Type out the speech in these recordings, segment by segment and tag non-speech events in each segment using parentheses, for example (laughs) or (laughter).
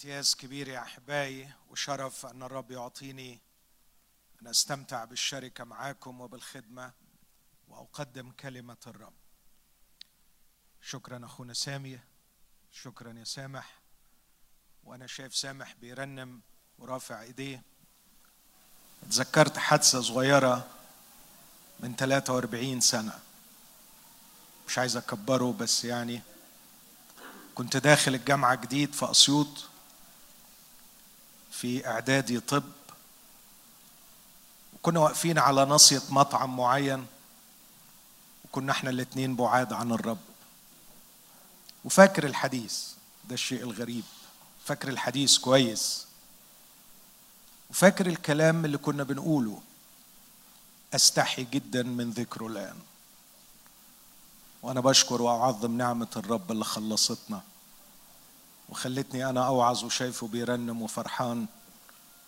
امتياز كبير يا أحبائي وشرف أن الرب يعطيني أن أستمتع بالشركة معاكم وبالخدمة وأقدم كلمة الرب. شكرا أخونا سامي شكرا يا سامح وأنا شايف سامح بيرنم ورافع إيديه. اتذكرت حادثة صغيرة من 43 سنة. مش عايز أكبره بس يعني كنت داخل الجامعة جديد في أسيوط. في اعدادي طب. وكنا واقفين على ناصية مطعم معين وكنا إحنا الاتنين بعاد عن الرب. وفاكر الحديث ده الشيء الغريب. فاكر الحديث كويس. وفاكر الكلام اللي كنا بنقوله. أستحي جدا من ذكره الآن. وأنا بشكر وأعظم نعمة الرب اللي خلصتنا. وخلتني أنا أوعظ وشايفه بيرنم وفرحان.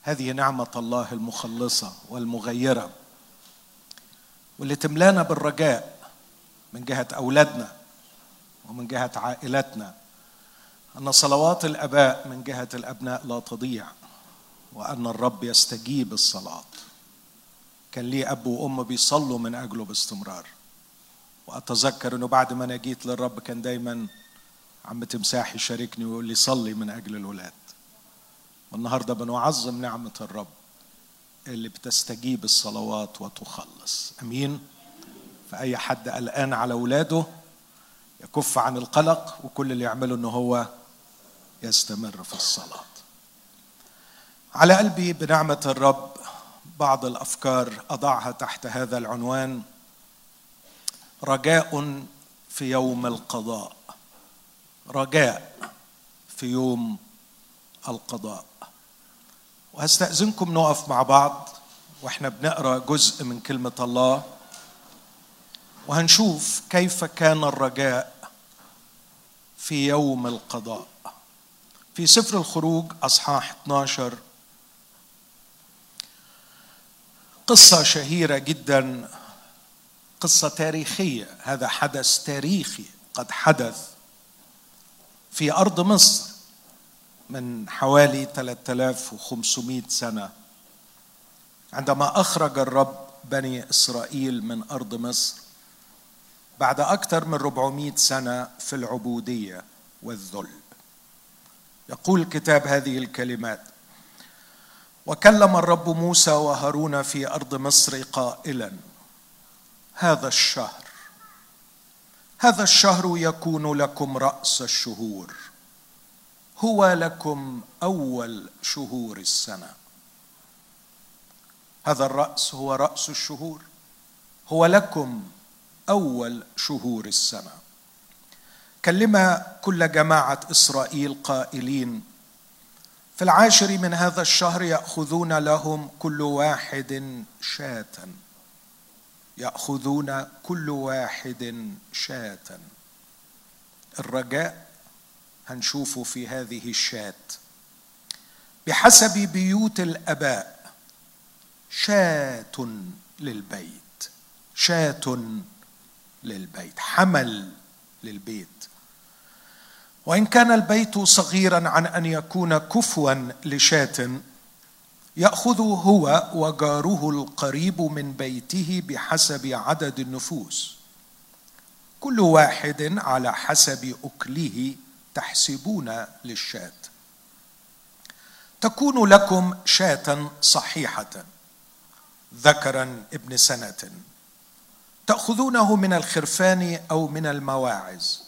هذه نعمة الله المخلصة والمغيرة. واللي تملانا بالرجاء من جهة أولادنا ومن جهة عائلتنا. أن صلوات الأباء من جهة الأبناء لا تضيع. وأن الرب يستجيب الصلاة. كان لي أب وأم بيصلوا من أجله باستمرار. وأتذكر إنه بعد ما أنا جيت للرب كان دايما عم تمساح يشاركني ويقول لي صلي من أجل الولاد. والنهاردة بنعظم نعمة الرب اللي بتستجيب الصلوات وتخلص. أمين؟ فأي حد قلقان على اولاده يكف عن القلق وكل اللي يعمله إنه هو يستمر في الصلاة. على قلبي بنعمة الرب بعض الأفكار أضعها تحت هذا العنوان. رجاء في يوم القضاء. رجاء في يوم القضاء. وهستأذنكم نقف مع بعض وإحنا بنقرأ جزء من كلمة الله. وهنشوف كيف كان الرجاء في يوم القضاء. في سفر الخروج أصحاح 12 قصة شهيرة جدا قصة تاريخية. هذا حدث تاريخي قد حدث في أرض مصر من حوالي 3500 سنة عندما أخرج الرب بني إسرائيل من أرض مصر بعد أكثر من 400 سنة في العبودية والذل. يقول الكتاب هذه الكلمات وكلم الرب موسى وهارون في أرض مصر قائلا هذا الشهر هذا الشهر يكون لكم رأس الشهور. هو لكم أول شهور السنة. هذا الرأس هو رأس الشهور. هو لكم أول شهور السنة. كلم كل جماعة إسرائيل قائلين في العاشر من هذا الشهر يأخذون لهم كل واحد شاة. يأخذون كل واحد شاة. الرجاء هنشوفه في هذه الشاة. بحسب بيوت الأباء شاة للبيت شاة للبيت حمل للبيت. وإن كان البيت صغيرا عن أن يكون كفوا لشاة ياخذ هو وجاره القريب من بيته بحسب عدد النفوس. كل واحد على حسب أكله تحسبون للشاة. تكون لكم شاة صحيحة. ذكرا ابن سنة. تأخذونه من الخرفان أو من المواعز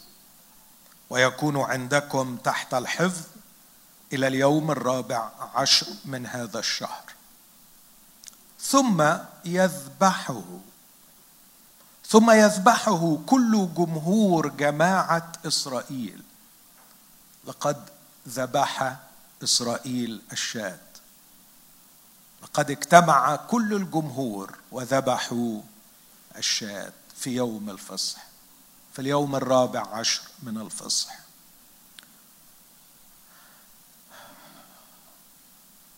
ويكون عندكم تحت الحفظ إلى اليوم الرابع عشر من هذا الشهر. ثم يذبحه. ثم يذبحه كل جمهور جماعة إسرائيل. لقد ذبح إسرائيل الشاة. لقد اجتمع كل الجمهور وذبحوا الشاة في يوم الفصح في اليوم الرابع عشر من الفصح.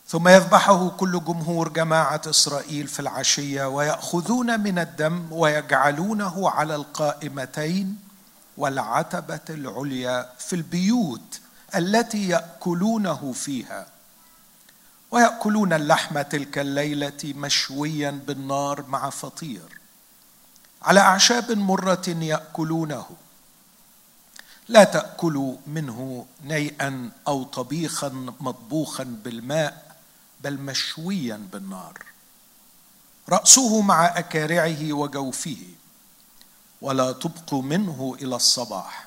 ثم يذبحه كل جمهور جماعة إسرائيل في العشية ويأخذون من الدم ويجعلونه على القائمتين والعتبة العليا في البيوت التي يأكلونه فيها. ويأكلون اللحم تلك الليلة مشويا بالنار مع فطير. على أعشاب مرة يأكلونه. لا تأكلوا منه نيئا أو طبيخا مطبوخا بالماء. بل مشويا بالنار. رأسه مع أكارعه وجوفه ولا تبقوا منه إلى الصباح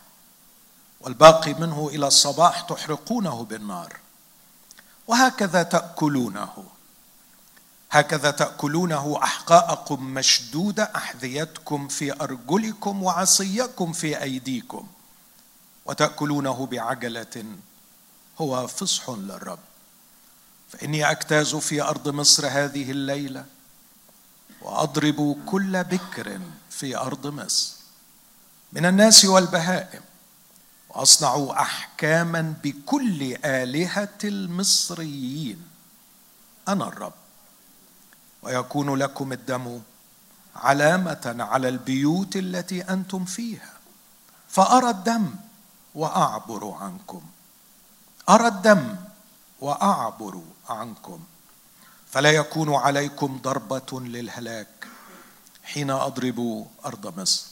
والباقي منه إلى الصباح تحرقونه بالنار. وهكذا تأكلونه. هكذا تأكلونه احقاءكم مشدوده أحذيتكم في أرجلكم وعصيكم في أيديكم وتأكلونه بعجلة هو فصح للرب. فإني اجتاز في أرض مصر هذه الليلة وأضرب كل بكر في أرض مصر من الناس والبهائم وأصنع أحكاما بكل آلهة المصريين. أنا الرب. ويكون لكم الدم علامة على البيوت التي أنتم فيها. فأرى الدم وأعبر عنكم. أرى الدم وأعبر عنكم. فلا يكون عليكم ضربة للهلاك حين اضرب أرض مصر.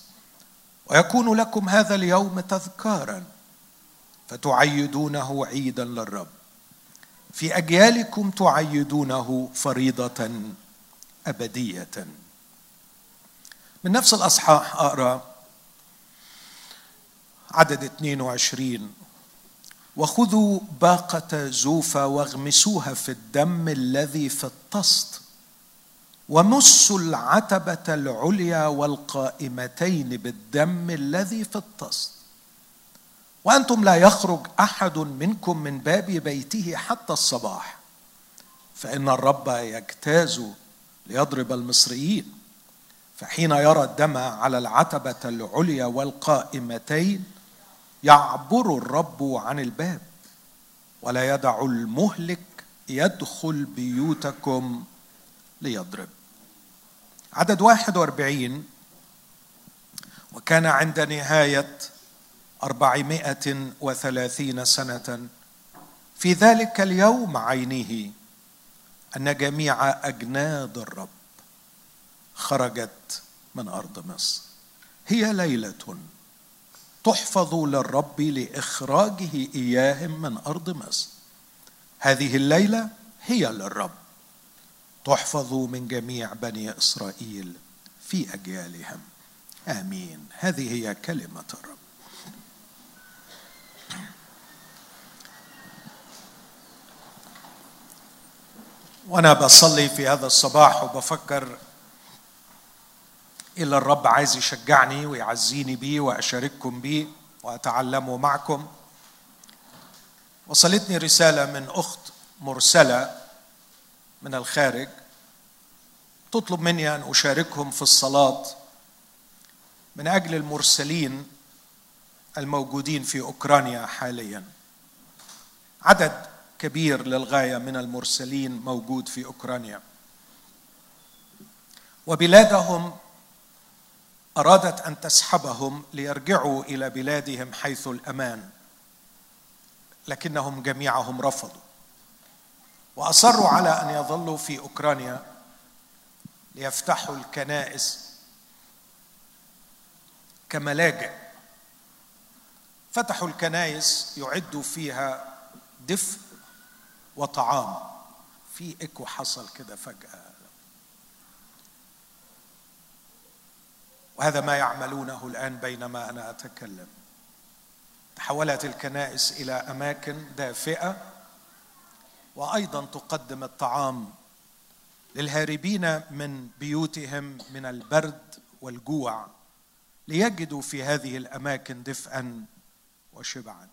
ويكون لكم هذا اليوم تذكارا فتعيدونه عيدا للرب. في أجيالكم تعيدونه فريضة أبدية. من نفس الأصحاح أقرأ عدد 22 وخذوا باقة زوفا واغمسوها في الدم الذي في الطست ومسوا العتبة العليا والقائمتين بالدم الذي في الطست. وأنتم لا يخرج أحد منكم من باب بيته حتى الصباح فإن الرب يجتاز ليضرب المصريين فحين يرى الدم على العتبة العليا والقائمتين يعبر الرب عن الباب. ولا يدع المهلك يدخل بيوتكم ليضرب. عدد واحد وأربعين. وكان عند نهاية أربعمائة وثلاثين سنة. في ذلك اليوم عينه أن جميع أجناد الرب خرجت من أرض مصر. هي ليلة تحفظ للرب لإخراجه اياهم من أرض مصر. هذه الليلة هي للرب. تحفظ من جميع بني إسرائيل في أجيالهم. آمين. هذه هي كلمة الرب. وأنا بصلي في هذا الصباح وبفكر إلا الرب عايز يشجعني ويعزيني بيه وأشارككم بيه وأتعلمه معكم. وصلتني رسالة من أخت مرسلة من الخارج. تطلب مني أن أشاركهم في الصلاة من أجل المرسلين الموجودين في أوكرانيا حاليا. عدد كبير للغاية من المرسلين موجود في أوكرانيا. وبلادهم أرادت أن تسحبهم ليرجعوا إلى بلادهم حيث الأمان. لكنهم جميعهم رفضوا. وأصروا على أن يظلوا في أوكرانيا ليفتحوا الكنائس كملاجئ فتحوا الكنائس يعدوا فيها دفء وطعام. في إكو حصل كده فجأة. وهذا ما يعملونه الآن بينما أنا أتكلم. تحولت الكنائس إلى أماكن دافئة وأيضا تقدم الطعام للهاربين من بيوتهم من البرد والجوع ليجدوا في هذه الأماكن دفئا وشبعا.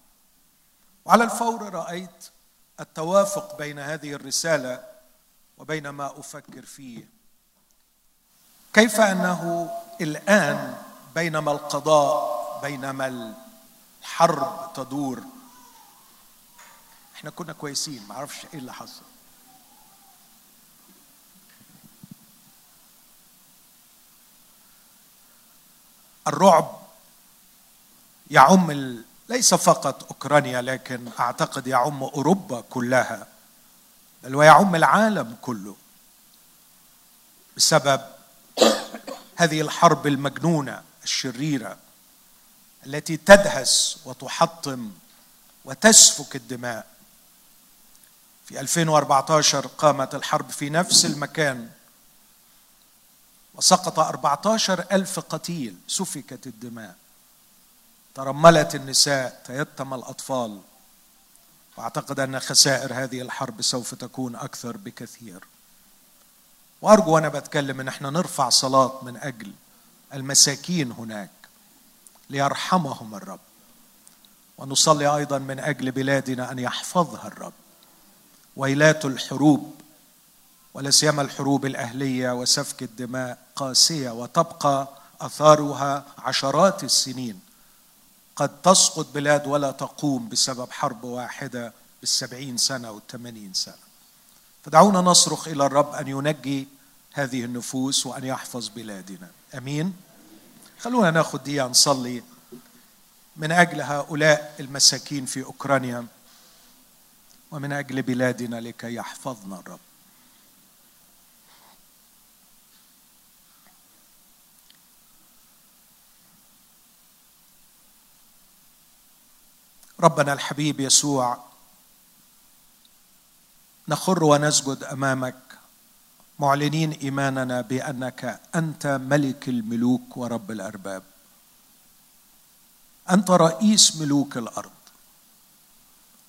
وعلى الفور رأيت التوافق بين هذه الرسالة وبين ما أفكر فيه. كيف أنه الآن بينما القضاء بينما الحرب تدور؟ إحنا كنا كويسين ما أعرفش إيه اللي حصل. الرعب يعم ليس فقط أوكرانيا لكن أعتقد يعم أوروبا كلها بل ويعم العالم كله بسبب هذه الحرب المجنونة الشريرة التي تدهس وتحطم وتسفك الدماء. في 2014 قامت الحرب في نفس المكان وسقط 14 ألف قتيل سفكت الدماء. ترملت النساء تيتم الأطفال واعتقد أن خسائر هذه الحرب سوف تكون أكثر بكثير. وأرجو وأنا بتكلم إن إحنا نرفع صلاة من أجل المساكين هناك ليرحمهم الرب. ونصلي أيضا من أجل بلادنا أن يحفظها الرب. ويلات الحروب ولا سيما الحروب الأهلية وسفك الدماء قاسية وتبقى أثارها عشرات السنين. قد تسقط بلاد ولا تقوم بسبب حرب واحدة بالسبعين سنة والثمانين سنة. فدعونا نصرخ إلى الرب أن ينجي هذه النفوس وأن يحفظ بلادنا. أمين؟ خلونا ناخد دقيقة نصلي من أجل هؤلاء المساكين في أوكرانيا ومن أجل بلادنا لكي يحفظنا الرب. ربنا الحبيب يسوع نخر ونسجد أمامك. معلنين إيماننا بأنك أنت ملك الملوك ورب الأرباب. أنت رئيس ملوك الأرض.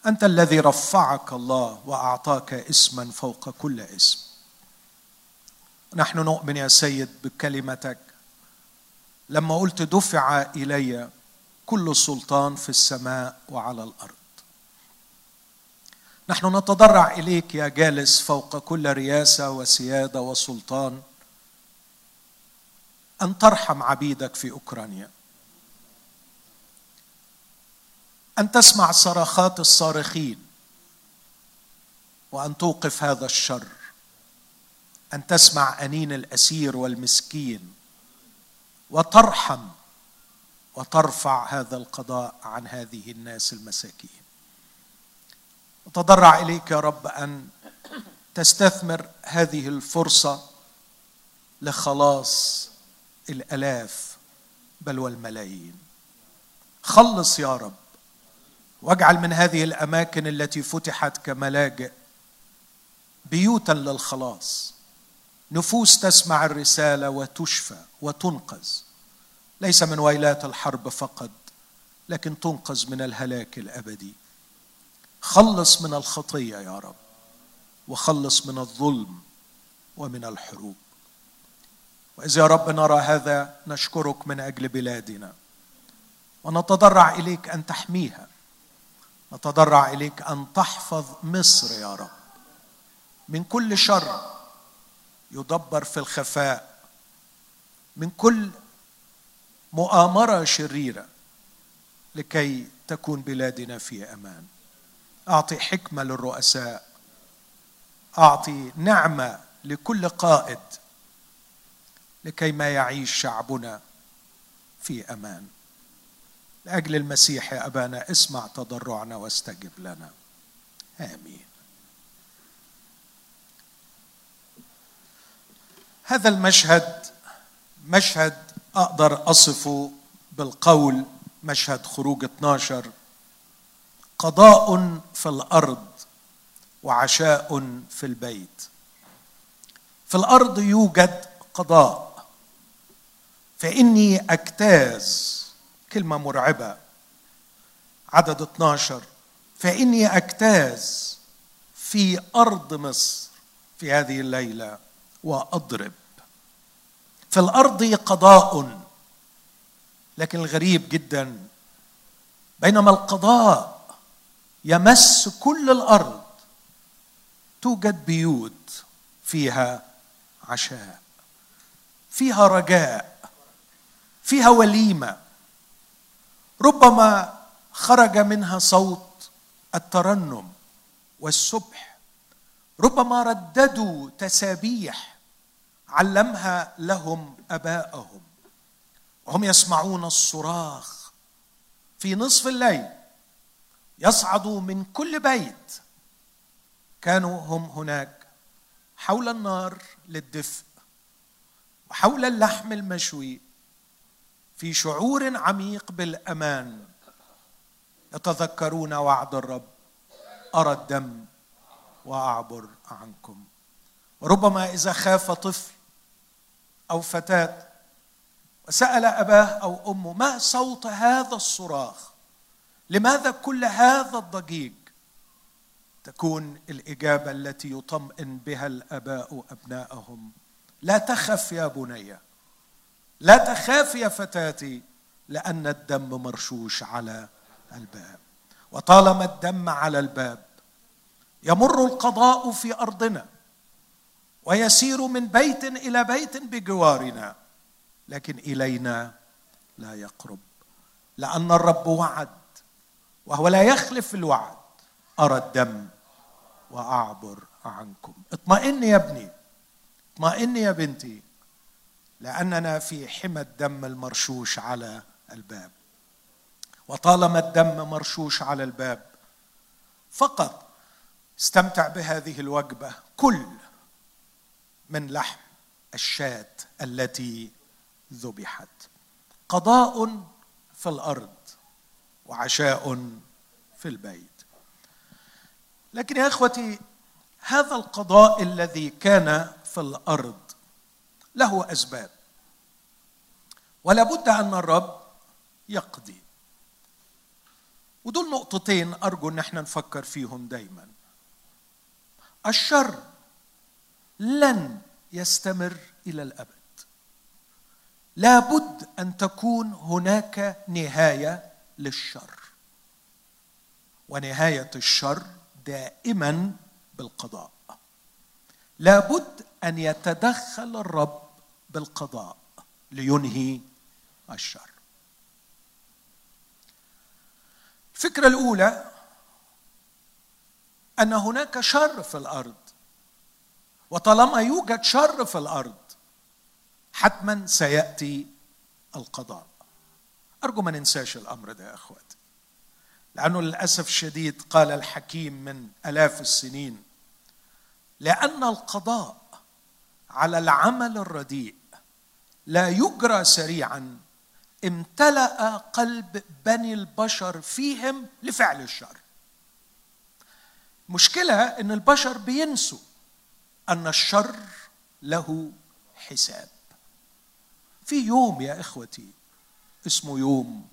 أنت الذي رفعك الله وأعطاك اسما فوق كل اسم. نحن نؤمن يا سيد بكلمتك. لما قلت دفع إلي كل سلطان في السماء وعلى الأرض. نحن نتضرع إليك يا جالس فوق كل رياسة وسيادة وسلطان أن ترحم عبيدك في أوكرانيا. أن تسمع صرخات الصارخين. وأن توقف هذا الشر. أن تسمع أنين الأسير والمسكين. وترحم وترفع هذا القضاء عن هذه الناس المساكين. وتضرع إليك يا رب أن تستثمر هذه الفرصة لخلاص الألاف بل والملايين. خلص يا رب واجعل من هذه الأماكن التي فتحت كملاجئ بيوتا للخلاص. نفوس تسمع الرسالة وتشفى وتنقذ. ليس من ويلات الحرب فقط لكن تنقذ من الهلاك الأبدي. خلص من الخطية يا رب وخلص من الظلم ومن الحروب. وإذا يا رب نرى هذا نشكرك من أجل بلادنا ونتضرع إليك أن تحميها نتضرع إليك أن تحفظ مصر يا رب. من كل شر يدبر في الخفاء من كل مؤامرة شريرة لكي تكون بلادنا في أمان. أعطي حكمة للرؤساء. أعطي نعمة لكل قائد لكي ما يعيش شعبنا في أمان. لأجل المسيح يا أبانا اسمع تضرعنا واستجب لنا. آمين. هذا المشهد مشهد أقدر أصفه بالقول مشهد خروج 12 قضاء في الأرض وعشاء في البيت. في الأرض يوجد قضاء فإني أجتاز كلمة مرعبة عدد 12 فإني أجتاز في أرض مصر في هذه الليلة وأضرب. في الأرض قضاء لكن الغريب جدا بينما القضاء يمس كل الأرض. توجد بيوت فيها عشاء فيها رجاء فيها وليمة. ربما خرج منها صوت الترنم والسبح ربما رددوا تسابيح علمها لهم أباءهم. وهم يسمعون الصراخ في نصف الليل. يصعدوا من كل بيت. كانوا هم هناك حول النار للدفء وحول اللحم المشوي في شعور عميق بالأمان. يتذكرون وعد الرب أرى الدم وأعبر عنكم. وربما إذا خاف طفل أو فتاة وسأل أباه أو أمه ما صوت هذا الصراخ؟ لماذا كل هذا الضجيج تكون الإجابة التي يطمئن بها الأباء أبناءهم؟ لا تخف يا بني. لا تخاف يا فتاتي لأن الدم مرشوش على الباب. وطالما الدم على الباب يمر القضاء في أرضنا ويسير من بيت إلى بيت بجوارنا لكن إلينا لا يقرب. لأن الرب وعد وهو لا يخلف الوعد. أرى الدم وأعبر عنكم. اطمئن يا ابني. اطمئن يا بنتي. لأننا في حمى الدم المرشوش على الباب. وطالما الدم مرشوش على الباب فقط استمتع بهذه الوجبة كل من لحم الشاة التي ذبحت. قضاء في الأرض. وعشاء في البيت. لكن يا إخوتي هذا القضاء الذي كان في الأرض له أسباب ولا بد أن الرب يقضي. ودول نقطتين أرجو إن إحنا نفكر فيهم دايما. الشر لن يستمر إلى الأبد. لابد أن تكون هناك نهاية للشر. ونهاية الشر دائما بالقضاء. لابد أن يتدخل الرب بالقضاء لينهي الشر. الفكرة الأولى أن هناك شر في الأرض. وطالما يوجد شر في الأرض حتما سيأتي القضاء. أرجو ما ننساش الأمر ده يا اخواتي لأنه للأسف الشديد قال الحكيم من آلاف السنين لأن القضاء على العمل الرديء لا يجرى سريعا امتلأ قلب بني البشر فيهم لفعل الشر. مشكلة إن البشر بينسوا أن الشر له حساب. في يوم يا إخوتي اسمه يوم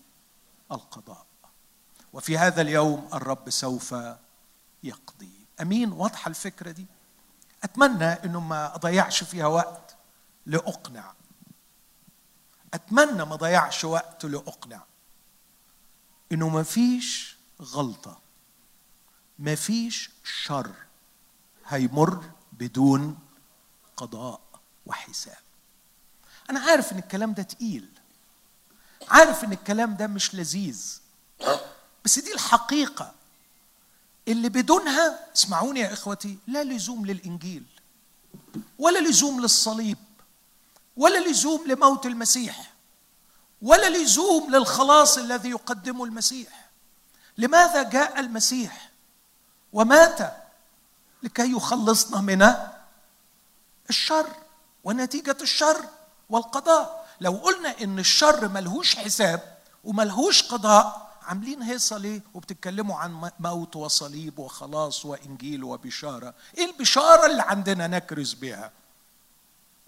القضاء. وفي هذا اليوم الرب سوف يقضي. أمين واضحة الفكرة دي؟ أتمنى إنه ما أضيعش فيها وقت لأقنع. أتمنى ما أضيعش وقت لأقنع. إنه ما فيش غلطة ما فيش شر هيمر بدون قضاء وحساب. أنا عارف إن الكلام ده تقيل عارف إن الكلام ده مش لذيذ. بس دي الحقيقة. اللي بدونها اسمعوني يا إخوتي لا لزوم للإنجيل ولا لزوم للصليب ولا لزوم لموت المسيح ولا لزوم للخلاص الذي يقدمه المسيح. لماذا جاء المسيح؟ ومات لكي يخلصنا من الشر ونتيجة الشر والقضاء. لو قلنا إن الشر ملهوش حساب وملهوش قضاء عاملين هيصة ليه؟ وبتتكلموا عن موت وصليب وخلاص وإنجيل وبشارة. إيه البشارة اللي عندنا نكرز بها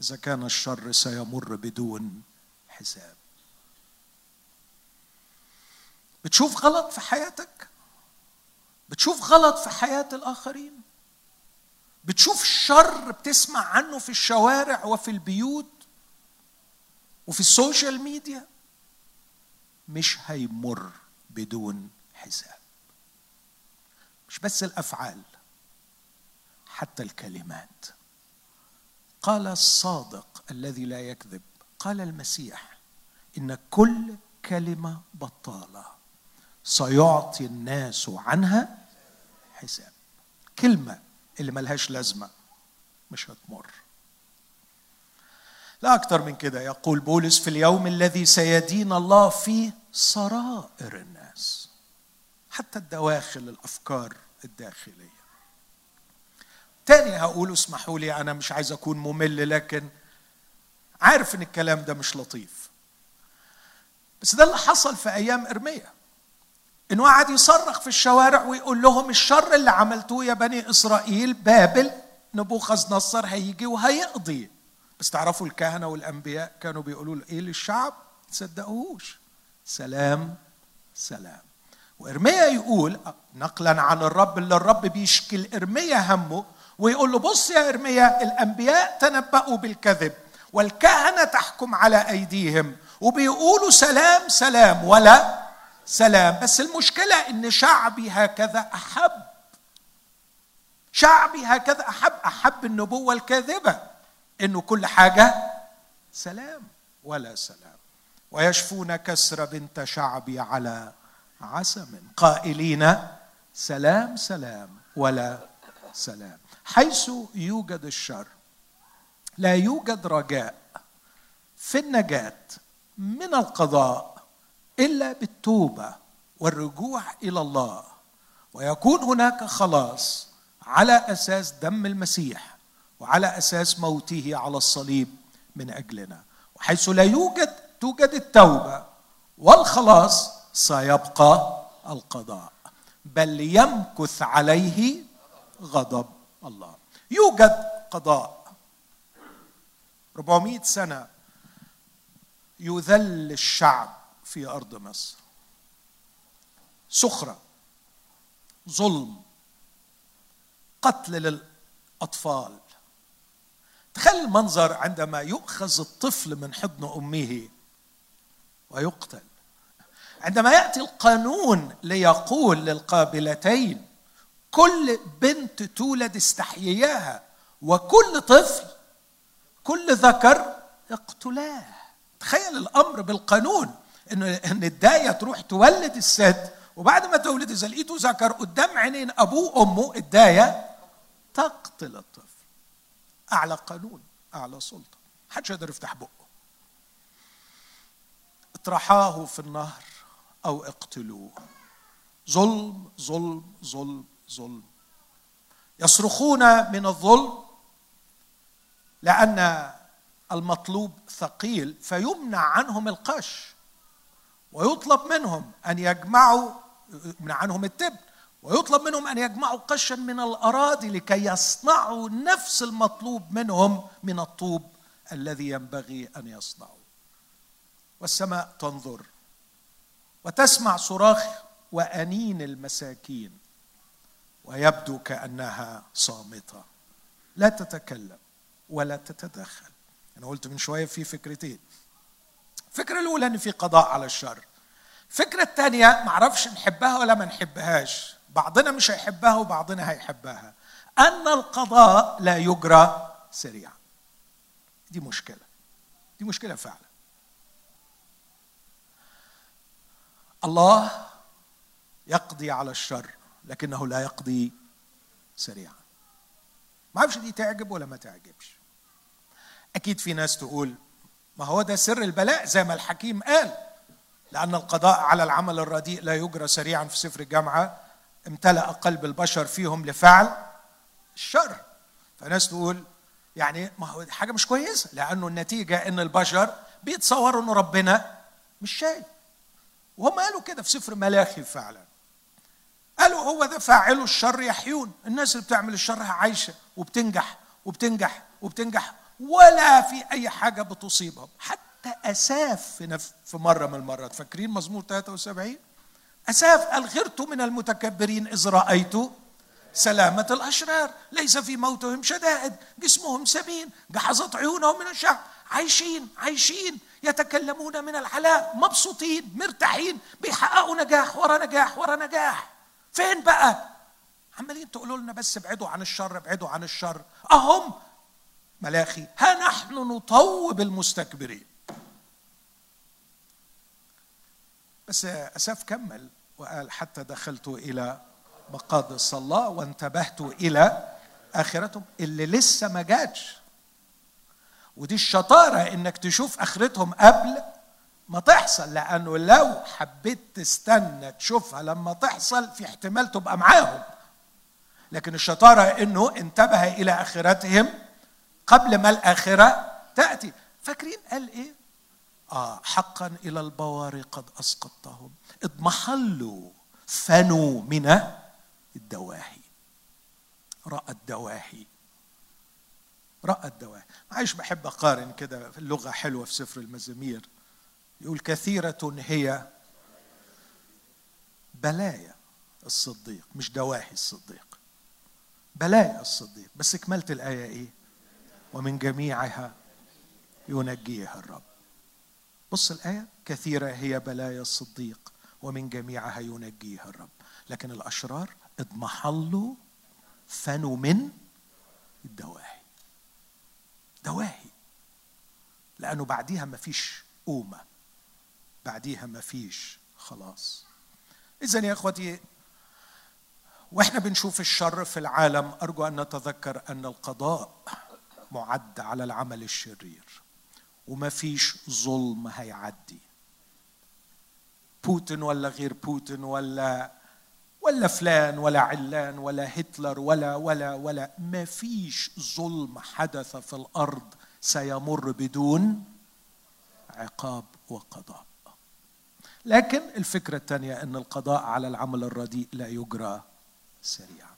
إذا كان الشر سيمر بدون حساب. بتشوف غلط في حياتك؟ بتشوف غلط في حياة الآخرين؟ بتشوف شر بتسمع عنه في الشوارع وفي البيوت؟ وفي ال social media مش هيمر بدون حساب. مش بس الأفعال حتى الكلمات. قال الصادق الذي لا يكذب قال المسيح إن كل كلمة بطالة سيعطي الناس عنها حساب. كلمة اللي ملهاش لازمة مش هتمر. لا أكثر من كده. يقول بولس في اليوم الذي سيدين الله فيه سرائر الناس حتى الدواخل الأفكار الداخلية. تاني هقول اسمحوا لي أنا مش عايز أكون ممل لكن عارف إن الكلام ده مش لطيف. بس ده اللي حصل في أيام إرميا. إنه قعد يصرخ في الشوارع ويقول لهم الشر اللي عملتوه يا بني إسرائيل بابل نبوخذ نصر هيجي وهيقضي. بس تعرفوا الكهنة والأنبياء كانوا بيقولوا إيه للشعب تصدقوهوش. سلام سلام. وإرميا يقول نقلا عن الرب اللي الرب بيشكل إرميا همه ويقول له بص يا إرميا الأنبياء تنبأوا بالكذب والكهنة تحكم على أيديهم. وبيقولوا سلام سلام. ولا سلام. بس المشكلة إن شعبي هكذا أحب. شعبي هكذا أحب أحب النبوة الكاذبة. إنه كل حاجة سلام ولا سلام. ويشفون كسر بنت شعبي على عسم. قائلين سلام سلام ولا سلام. حيث يوجد الشر لا يوجد رجاء في النجاة من القضاء إلا بالتوبة والرجوع إلى الله. ويكون هناك خلاص على أساس دم المسيح. وعلى أساس موته على الصليب من أجلنا. وحيث لا يوجد توجد التوبة والخلاص سيبقى القضاء. بل يمكث عليه غضب الله. يوجد قضاء. 400 سنة يذل الشعب في أرض مصر. سخرة ظلم قتل للأطفال. تخيل المنظر عندما يؤخذ الطفل من حضن أمه ويقتل. عندما يأتي القانون ليقول للقابلتين كل بنت تولد استحيياها وكل طفل كل ذكر اقتلاه. تخيل الأمر بالقانون إن إن الداية تروح تولد الست وبعد ما تولد اذا لقيته ذكر قدام عينين أبوه وأمه الداية تقتل الطفل. أعلى قانون أعلى سلطة. محدش يقدر يفتح بقه. اطرحاه في النهر أو اقتلوه. ظلم ظلم ظلم ظلم. يصرخون من الظلم لأن المطلوب ثقيل فيمنع عنهم القش ويطلب منهم أن يجمعوا يمنع عنهم التبن. ويطلب منهم أن يجمعوا قشا من الأراضي لكي يصنعوا نفس المطلوب منهم من الطوب الذي ينبغي أن يصنعوا. والسماء تنظر وتسمع صراخ وأنين المساكين ويبدو كأنها صامتة. لا تتكلم ولا تتدخل. أنا قلت من شوية في فكرتين. الفكرة الأولى إن في قضاء على الشر. الفكرة الثانية معرفش نحبها ولا ما نحبهاش. بعضنا مش هيحبها وبعضنا هيحبها. أن القضاء لا يجرى سريعا. دي مشكلة. دي مشكلة فعلا. الله يقضي على الشر لكنه لا يقضي سريعا. ما أعرفش دي تعجب ولا ما تعجبش. أكيد في ناس تقول ما هو ده سر البلاء زي ما الحكيم قال لأن القضاء على العمل الرديء لا يجرى سريعا في سفر الجامعة امتلأ قلب البشر فيهم لفعل الشر. فناس تقول يعني ما هو حاجة مش كويسة لأنه النتيجة إن البشر بيتصوروا إن ربنا مش شايف وهم قالوا كده في سفر ملاخي فعلا. قالوا هو ده فاعل الشر يحيون. الناس اللي بتعمل الشر عايشة وبتنجح وبتنجح وبتنجح ولا في أي حاجة بتصيبهم. حتى أساف في مرة من المرات. فاكرين مزمور 73 أساف قال غرت من المتكبرين إذ رأيت سلامة الأشرار؟ ليس في موتهم شدائد جسمهم سمين جحظت عيونهم من الشعب عايشين عايشين يتكلمون من العلاء مبسوطين مرتاحين. بيحققوا نجاح ورا نجاح ورا نجاح. فين بقى؟ عمالين تقولوا لنا بس ابعدوا عن الشر ابعدوا عن الشر. أهم ملاخي ها نحن نطوب المستكبرين. بس اساف كمل. وقال حتى دخلت إلى مقادس الله وانتبهت إلى آخرتهم اللي لسه ما جاتش. ودي الشطارة إنك تشوف آخرتهم قبل ما تحصل لأنه لو حبيت تستنى تشوفها لما تحصل في احتمال تبقى معاهم. لكن الشطارة إنه انتبه إلى آخرتهم قبل ما الآخرة تأتي. فاكرين قال إيه؟ آه حقا إلى البوار قد أسقطتهم. اضمحلوا فنوا من الدواهي رأى الدواهي رأى الدواهي معلش بحب أقارن كده في اللغة حلوة في سفر المزامير. يقول كثيرة هي بلايا الصديق مش دواهي الصديق. بلايا الصديق. بس كملت الآية إيه؟ ومن جميعها ينجيها الرب. بص الآية كثيرة هي بلايا الصديق ومن جميعها ينجيها الرب. لكن الأشرار اضمحلوا فنوا من الدواهي. دواهي. لأنه بعديها ما فيش قومة. بعديها ما فيش خلاص. اذا يا إخوتي وإحنا بنشوف الشر في العالم. أرجو أن نتذكر أن القضاء معد على العمل الشرير. وما فيش ظلم هيعدي. بوتين ولا غير بوتين ولا ولا فلان ولا علان ولا هتلر ولا ولا ولا ما فيش ظلم حدث في الأرض سيمر بدون عقاب وقضاء. لكن الفكرة الثانية إن القضاء على العمل الرديء لا يجرى سريعا.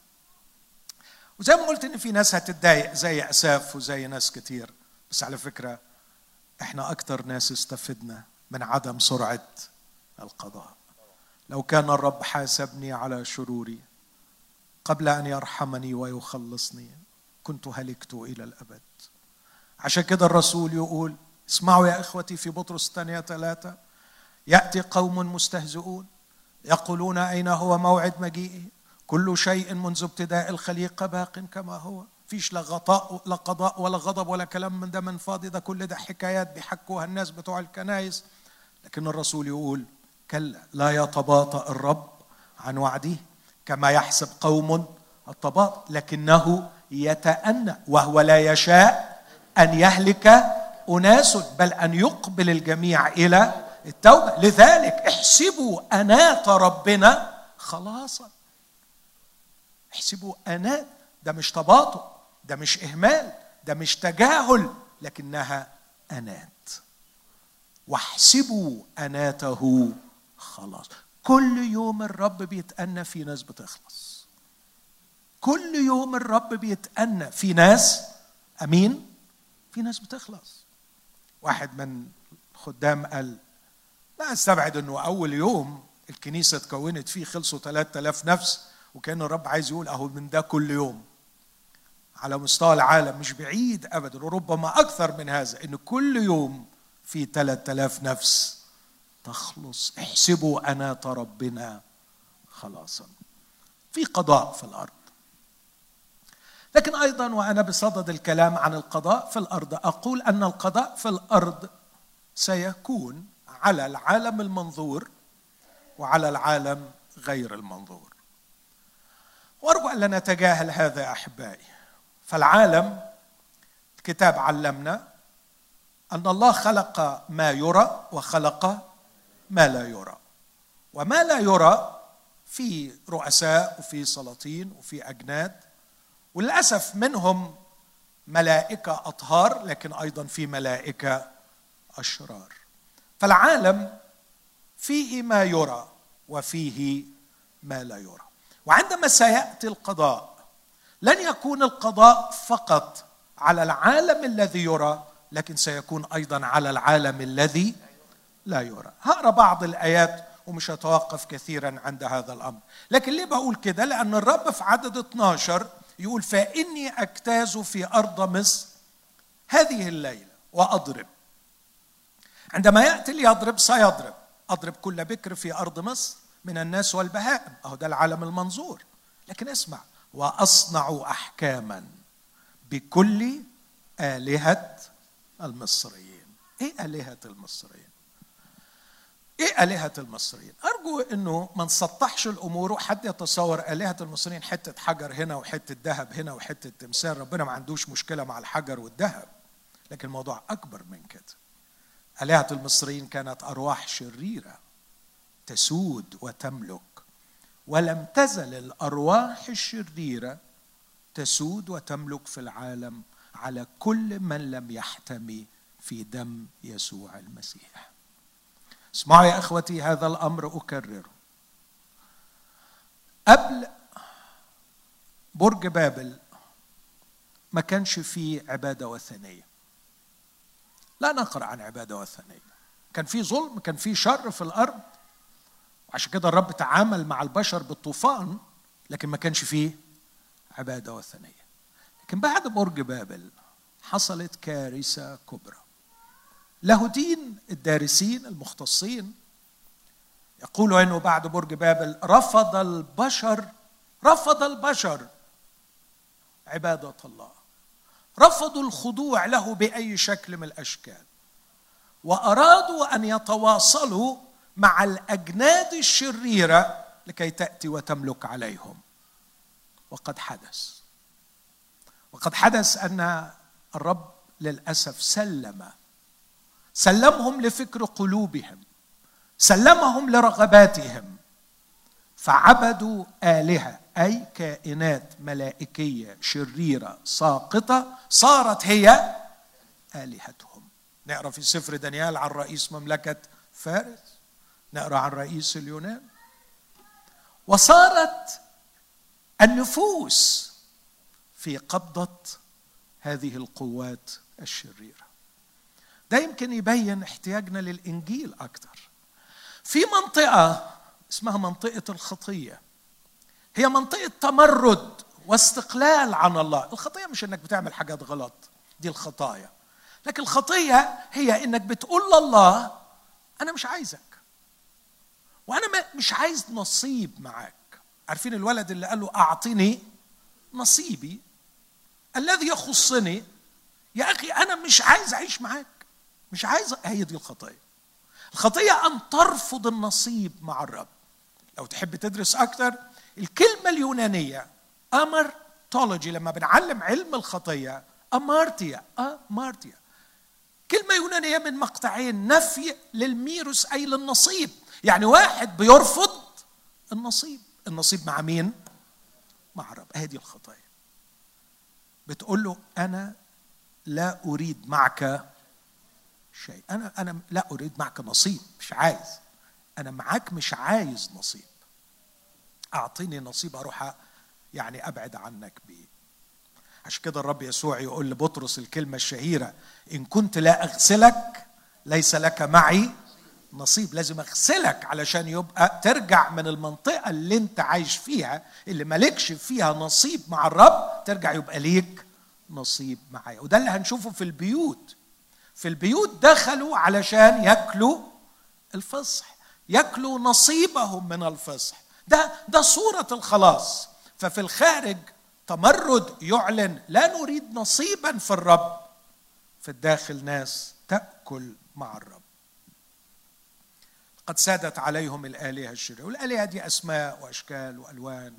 وزي ما قلت إن في ناس هتتضايق زي أساف وزي ناس كتير. بس على فكرة إحنا أكتر ناس استفدنا من عدم سرعة القضاء. لو كان الرب حاسبني على شروري قبل أن يرحمني ويخلصني كنت هلكت إلى الأبد. عشان كده الرسول يقول اسمعوا يا إخوتي في بطرس الثانية ثلاثة يأتي قوم مستهزئون يقولون أين هو موعد مجيئه؟ كل شيء منذ ابتداء الخليقة باق كما هو. فيش لا غطاء لا قضاء ولا غضب ولا كلام من ده من فاضي ده كل ده حكايات بيحكوها الناس بتوع الكنايس لكن الرسول يقول كلا لا يتباطأ الرب عن وعده كما يحسب قوم التباطؤ لكنه يتأنى وهو لا يشاء أن يهلك أناس بل أن يقبل الجميع إلى التوبة. لذلك احسبوا أنات ربنا خلاصا. احسبوا أنات ده مش تباطؤ. ده مش إهمال ده مش تجاهل لكنها أنات. واحسبوا أناته خلاص. كل يوم الرب بيتأنى في ناس بتخلص. كل يوم الرب بيتأنى في ناس أمين؟ في ناس بتخلص. واحد من الخدام قال لا أستبعد إنه أول يوم الكنيسة اتكونت فيه خلصوا 3000 نفس وكان الرب عايز يقول أهو من ده كل يوم. على مستوى العالم مش بعيد ابدا. وربما أكثر من هذا إن كل يوم في 3000 نفس تخلص. احسبوا أناة ربنا خلاصا. في قضاء في الأرض. لكن أيضا وأنا بصدد الكلام عن القضاء في الأرض أقول أن القضاء في الأرض سيكون على العالم المنظور وعلى العالم غير المنظور. وأرجو أن لا نتجاهل هذا أحبائي. فالعالم الكتاب علمنا أن الله خلق ما يرى وخلق ما لا يرى. وما لا يرى في رؤساء وفي سلاطين وفي أجناد وللأسف منهم ملائكة أطهار لكن أيضا في ملائكة أشرار. فالعالم فيه ما يرى وفيه ما لا يرى. وعندما سيأتي القضاء لن يكون القضاء فقط على العالم الذي يرى لكن سيكون أيضا على العالم الذي لا يرى. هقرا بعض الآيات ومش هتوقف كثيرا عند هذا الأمر. لكن ليه بقول كده؟ لأن الرب في عدد 12 يقول فإني أجتاز في أرض مصر هذه الليلة وأضرب. عندما يأتي ليضرب سيضرب. أضرب كل بكر في أرض مصر من الناس والبهائم. أهو ده العالم المنظور. لكن اسمع وأصنع أحكاما بكل آلهة المصريين إيه آلهة المصريين إيه آلهة المصريين؟ أرجو إنه ما نسطحش الأمور وحد يتصور آلهة المصريين حتة حجر هنا وحتة ذهب هنا وحتة تمثال، ربنا ما عندوش مشكلة مع الحجر والذهب. لكن الموضوع أكبر من كده آلهة المصريين كانت أرواح شريرة تسود وتملك ولم تزل الأرواح الشريرة تسود وتملك في العالم على كل من لم يحتمي في دم يسوع المسيح. اسمعوا يا إخوتي هذا الأمر أكرره. قبل برج بابل ما كانش فيه عبادة وثنية. لا نقرأ عن عبادة وثنية. كان في ظلم كان في شر في الأرض. وعشان كده الرب تعامل مع البشر بالطوفان لكن ما كانش فيه عبادة وثنية. لكن بعد برج بابل حصلت كارثة كبرى. لاهوتين الدارسين المختصين يقولوا إنه بعد برج بابل رفض البشر رفض البشر عبادة الله. رفضوا الخضوع له بأي شكل من الأشكال. وأرادوا أن يتواصلوا مع الأجناد الشريرة لكي تأتي وتملك عليهم. وقد حدث. وقد حدث أن الرب للأسف سلم. سلمهم لفكر قلوبهم. سلمهم لرغباتهم. فعبدوا آلهة أي كائنات ملائكية شريرة ساقطة صارت هي آلهتهم. نقرأ في سفر دانيال عن رئيس مملكة فارس. نقرأ عن رئيس اليونان. وصارت النفوس في قبضة هذه القوات الشريرة. ده يمكن يبين احتياجنا للإنجيل أكثر في منطقة اسمها منطقة الخطية. هي منطقة تمرد واستقلال عن الله. الخطية مش إنك بتعمل حاجات غلط دي الخطايا. لكن الخطية هي إنك بتقول لله أنا مش عايزك. وأنا مش عايز نصيب معاك. عارفين الولد اللي قال له أعطني نصيبي؟ الذي يخصني؟ يا أخي أنا مش عايز أعيش معاك. مش عايز هي دي الخطيه الخطيه أن ترفض النصيب مع الرب. لو تحب تدرس أكثر الكلمة اليونانية أمرتولوجي لما بنعلم علم الخطيه أمارتيا أمارتيا. كلمة يونانية من مقطعين نفي للميروس أي للنصيب. يعني واحد بيرفض النصيب. النصيب مع مين؟ مع الرب هذه الخطايا. بتقول له أنا لا أريد معك شيء. أنا أنا لا أريد معك نصيب مش عايز. أنا معاك مش عايز نصيب. أعطيني نصيب أروح يعني أبعد عنك بيه. عشان كده الرب يسوع يقول لبطرس الكلمة الشهيرة إن كنت لا أغسلك ليس لك معي نصيب لازم أغسلك علشان يبقى ترجع من المنطقة اللي أنت عايش فيها اللي مالكش فيها نصيب مع الرب ترجع يبقى ليك نصيب معايا. وده اللي هنشوفه في البيوت. في البيوت دخلوا علشان ياكلوا الفصح ياكلوا نصيبهم من الفصح. ده ده صورة الخلاص. ففي الخارج تمرد يعلن لا نريد نصيبا في الرب. في الداخل ناس تأكل مع الرب. قد سادت عليهم الآلهة الشريرة. والآلهة دي أسماء وأشكال وألوان.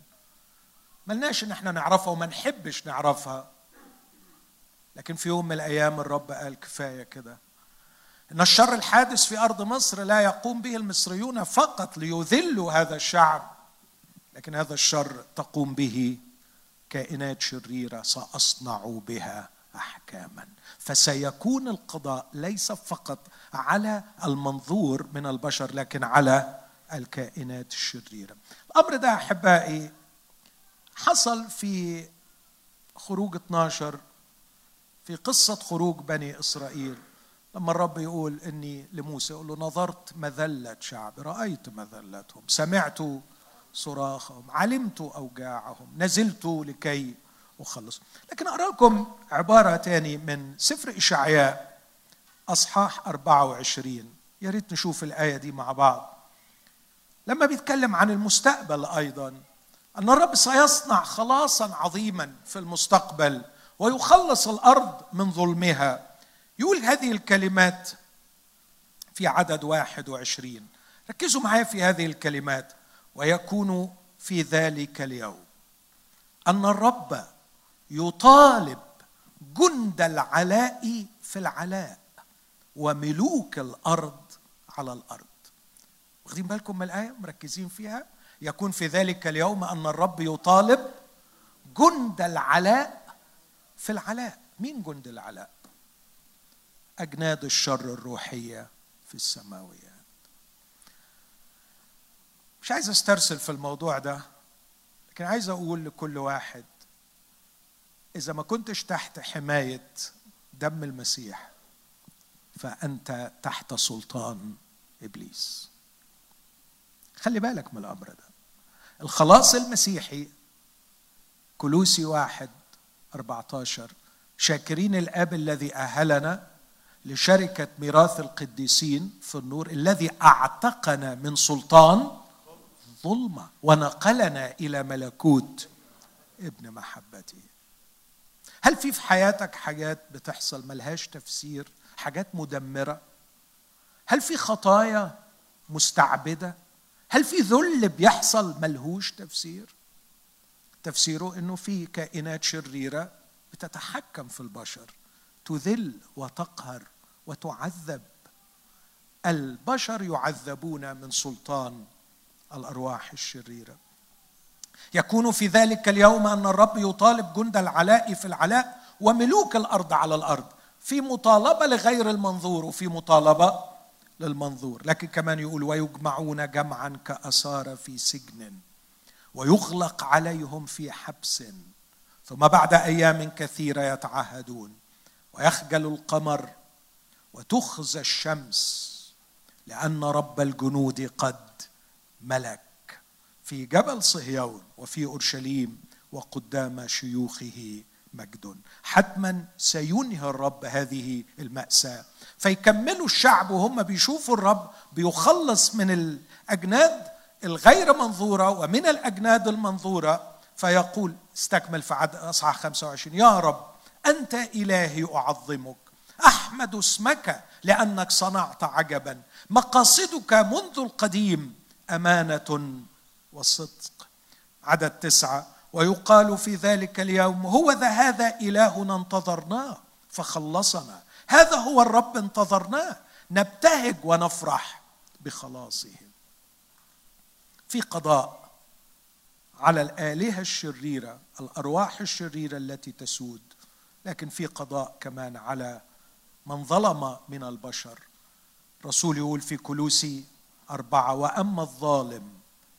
ملناش إن إحنا نعرفها وما نحبش نعرفها. لكن في يوم من الأيام الرب قال كفاية كده. إن الشر الحادث في أرض مصر لا يقوم به المصريون فقط ليذلوا هذا الشعب. لكن هذا الشر تقوم به كائنات شريرة سأصنع بها أحكاما. فسيكون القضاء ليس فقط على المنظور من البشر لكن على الكائنات الشريرة. الأمر ده أحبائي حصل في خروج 12 في قصة خروج بني إسرائيل. لما الرب يقول إني لموسى يقول له نظرت مذلة شعب رأيت مذلتهم سمعت صراخهم علمت أوجاعهم نزلت لكي أخلص. لكن اقرا لكم عبارة تاني من سفر إشعياء. أصحاح 24 يا ريت نشوف الآية دي مع بعض. لما بيتكلم عن المستقبل أيضا أن الرب سيصنع خلاصا عظيما في المستقبل ويخلص الأرض من ظلمها. يقول هذه الكلمات في عدد واحد وعشرين. ركزوا معايا في هذه الكلمات ويكون في ذلك اليوم. أن الرب يطالب جند العلاء في العلاء. وملوك الأرض على الأرض. واخدين بالكم من الآية؟ مركزين فيها. يكون في ذلك اليوم أن الرب يطالب جند العلاء في العلاء. مين جند العلاء؟ أجناد الشر الروحية في السماويات. مش عايز أسترسل في الموضوع ده لكن عايز أقول لكل واحد إذا ما كنتش تحت حماية دم المسيح فأنت تحت سلطان إبليس. خلي بالك من الأمر ده. الخلاص المسيحي كلوسي واحد 14 شاكرين الأب الذي أهلنا لشركة ميراث القديسين في النور الذي أعتقنا من سلطان ظلمة ونقلنا إلى ملكوت ابن محبته. هل في في حياتك حاجات بتحصل ملهاش تفسير؟ حاجات مدمرة؟ هل في خطايا مستعبدة؟ هل في ذل بيحصل ملهوش تفسير؟ تفسيره إنه في كائنات شريرة بتتحكم في البشر تذل وتقهر وتعذب. البشر يعذبون من سلطان الأرواح الشريرة. يكون في ذلك اليوم أن الرب يطالب جند العلاء في العلاء وملوك الأرض على الأرض. في مطالبة لغير المنظور وفي مطالبة للمنظور. لكن كمان يقول ويجمعون جمعا كأسارى في سجن ويغلق عليهم في حبس. ثم بعد أيام كثيرة يتعهدون ويخجل القمر وتخزى الشمس لأن رب الجنود قد ملك. في جبل صهيون وفي أورشليم وقدام شيوخه مجد. حتما سينهي الرب هذه المأساة. فيكملوا الشعب وهم بيشوفوا الرب بيخلص من الأجناد الغير منظورة ومن الأجناد المنظورة. فيقول استكمل في عدد إصحاح 25 يا رب أنت إلهي أعظمك. أحمد اسمك لأنك صنعت عجبا. مقاصدك منذ القديم أمانة وصدق. عدد تسعة ويقال في ذلك اليوم هو ذا هذا إلهنا انتظرناه فخلصنا. هذا هو الرب انتظرناه. نبتهج ونفرح بخلاصه. في قضاء على الآلهة الشريرة الأرواح الشريرة التي تسود لكن في قضاء كمان على من ظلم من البشر. رسول يقول في كلوسي أربعة وأما الظالم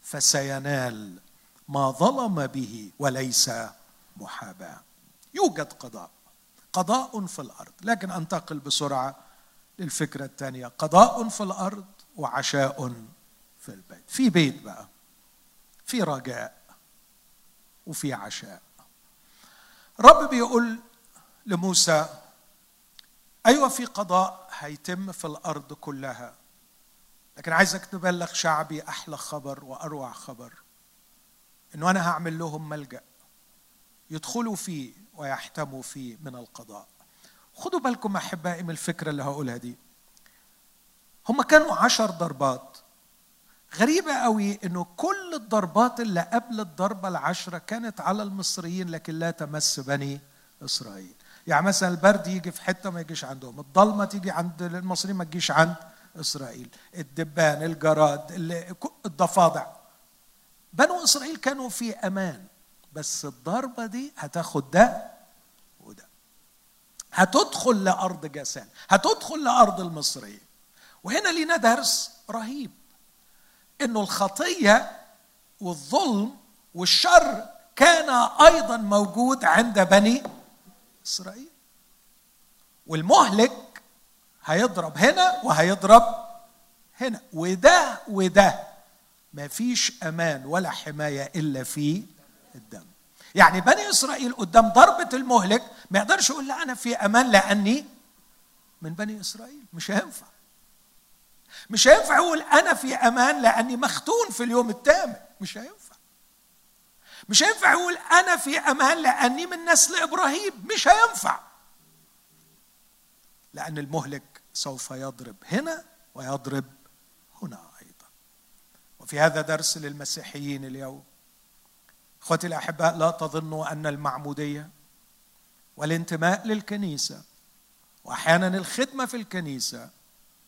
فسينال ما ظلم به وليس محاباة. يوجد قضاء قضاء في الأرض لكن أنتقل بسرعة للفكرة الثانية. قضاء في الأرض وعشاء في البيت. في بيت بقى في رجاء وفي عشاء. رب بيقول لموسى أيوه في قضاء هيتم في الأرض كلها لكن عايزك تبلغ شعبي أحلى خبر وأروع خبر. إنه أنا هعمل لهم ملجأ يدخلوا فيه ويحتموا فيه من القضاء. خدوا بالكم أحبائي من الفكرة اللي هقولها دي. هم كانوا عشر ضربات. غريبة قوي إنه كل الضربات اللي قبل الضربة العشرة كانت على المصريين لكن لا تمس بني إسرائيل. يعني مثلا البرد يجي في حتة ما يجيش عندهم. الضلمة تيجي عند المصريين ما تجيش عند إسرائيل. الدبان الجراد الضفادع. بنو إسرائيل كانوا في أمان بس الضربة دي هتاخد ده وده. هتدخل لأرض جسان هتدخل لأرض المصريين. وهنا لينا درس رهيب إنه الخطية والظلم والشر كان أيضا موجود عند بني إسرائيل. والمهلك هيضرب هنا وهيضرب هنا وده وده. ما فيش أمان ولا حماية إلا في الدم. يعني بني إسرائيل قدام ضربة المهلك ما يقدرش يقول لا أنا في أمان لأني من بني إسرائيل. مش هينفع. مش هينفع يقول أنا في أمان لأني مختون في اليوم الثامن مش هينفع. مش هينفع يقول أنا في أمان لأني من نسل إبراهيم. مش هينفع. لأن المهلك سوف يضرب هنا ويضرب هنا. وفي هذا درس للمسيحيين اليوم. إخوتي الأحباء لا تظنوا أن المعمودية والانتماء للكنيسة وأحيانا الخدمة في الكنيسة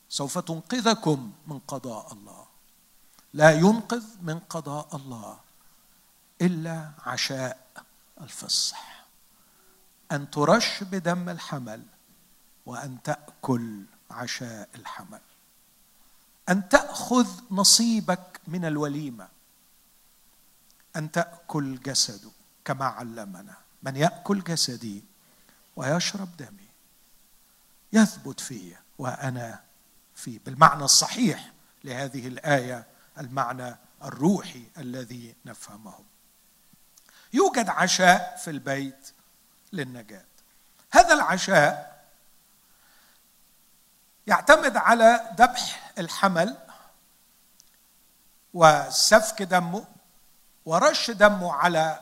سوف تنقذكم من قضاء الله. لا ينقذ من قضاء الله إلا عشاء الفصح. أن ترش بدم الحمل وأن تأكل عشاء الحمل. أن تأخذ نصيبك من الوليمة. أن تأكل جسده كما علمنا. من يأكل جسدي ويشرب دمي. يثبت في وأنا فيه. بالمعنى الصحيح لهذه الآية المعنى الروحي الذي نفهمه. يوجد عشاء في البيت للنجاة. هذا العشاء يعتمد على ذبح الحمل وسفك دمه ورش دمه على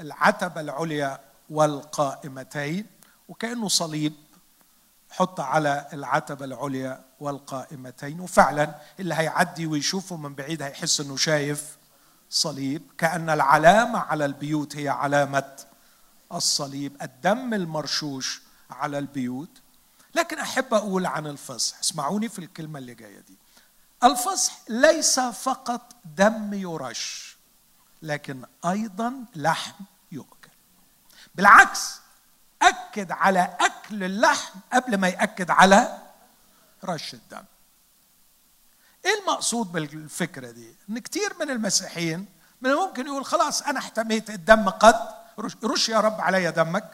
العتبة العليا والقائمتين وكأنه صليب حط على العتبة العليا والقائمتين. وفعلا اللي هيعدي ويشوفه من بعيد هيحس إنه شايف صليب كأن العلامة على البيوت هي علامة الصليب. الدم المرشوش على البيوت لكن أحب أقول عن الفصح. اسمعوني في الكلمة اللي جاية دي. الفصح ليس فقط دم يرش لكن أيضا لحم يؤكل. بالعكس أكد على أكل اللحم قبل ما يأكد على رش الدم. إيه المقصود بالفكرة دي؟ إن كتير من المسيحيين من الممكن يقول خلاص أنا احتميت الدم قد رش, يا رب علي دمك.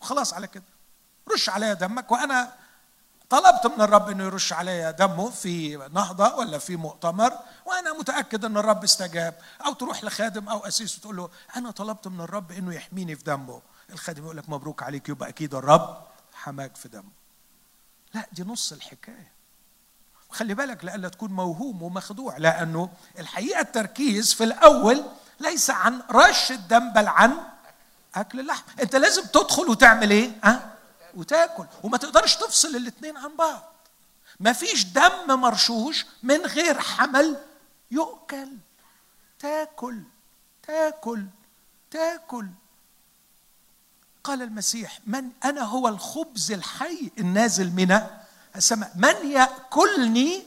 وخلاص على كده. رش عليا دمك وأنا طلبت من الرب إنه يرش عليا دمه في نهضة ولا في مؤتمر وأنا متأكد إن الرب استجاب. أو تروح لخادم أو اسيس وتقول له أنا طلبت من الرب إنه يحميني في دمه. الخادم يقول لك مبروك عليك يبقى أكيد الرب حماك في دمه. لا دي نص الحكاية. خلي بالك لألا تكون موهوم ومخدوع لأنه الحقيقة التركيز في الأول ليس عن رش الدم بل عن أكل اللحم. أنت لازم تدخل وتعمل إيه؟ أه؟ وتاكل وما تقدرش تفصل الاثنين عن بعض. ما فيش دم مرشوش من غير حمل يؤكل. تاكل تاكل تاكل. قال المسيح من أنا هو الخبز الحي النازل من السماء؟ من يأكلني؟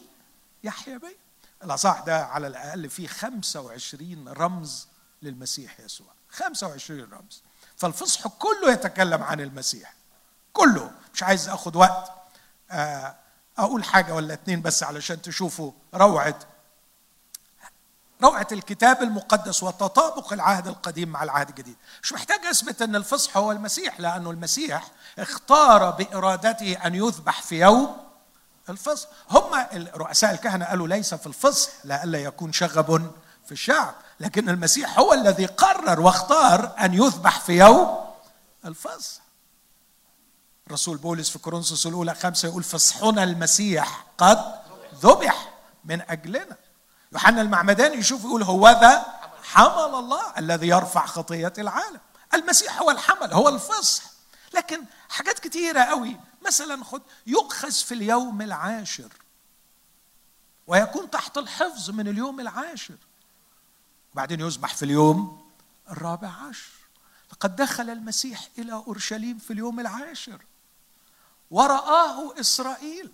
يحيا بي الأصح ده على الأقل فيه 25 رمز للمسيح يسوع. 25 رمز. فالفصح كله يتكلم عن المسيح. كله. مش عايز أخد وقت. آه، أقول حاجة ولا اتنين بس علشان تشوفوا روعة روعة الكتاب المقدس وتطابق العهد القديم مع العهد الجديد. مش محتاج أثبت إن الفصح هو المسيح لأنه المسيح اختار بإرادته أن يذبح في يوم الفصح. هم رؤساء الكهنة قالوا ليس في الفصح لئلا يكون شغب في الشعب لكن المسيح هو الذي قرر واختار أن يذبح في يوم الفصح. رسول بولس في كورنثوس الأولى خمسة يقول فصحنا المسيح قد ذبح من أجلنا. يوحنا المعمدان يشوف يقول هو ذا حمل الله الذي يرفع خطية العالم. المسيح هو الحمل هو الفصح. لكن حاجات كتيرة قوي. مثلا خد يؤخذ في اليوم العاشر ويكون تحت الحفظ من اليوم العاشر. وبعدين يذبح في اليوم الرابع عشر. لقد دخل المسيح إلى أورشليم في اليوم العاشر. ورآه إسرائيل.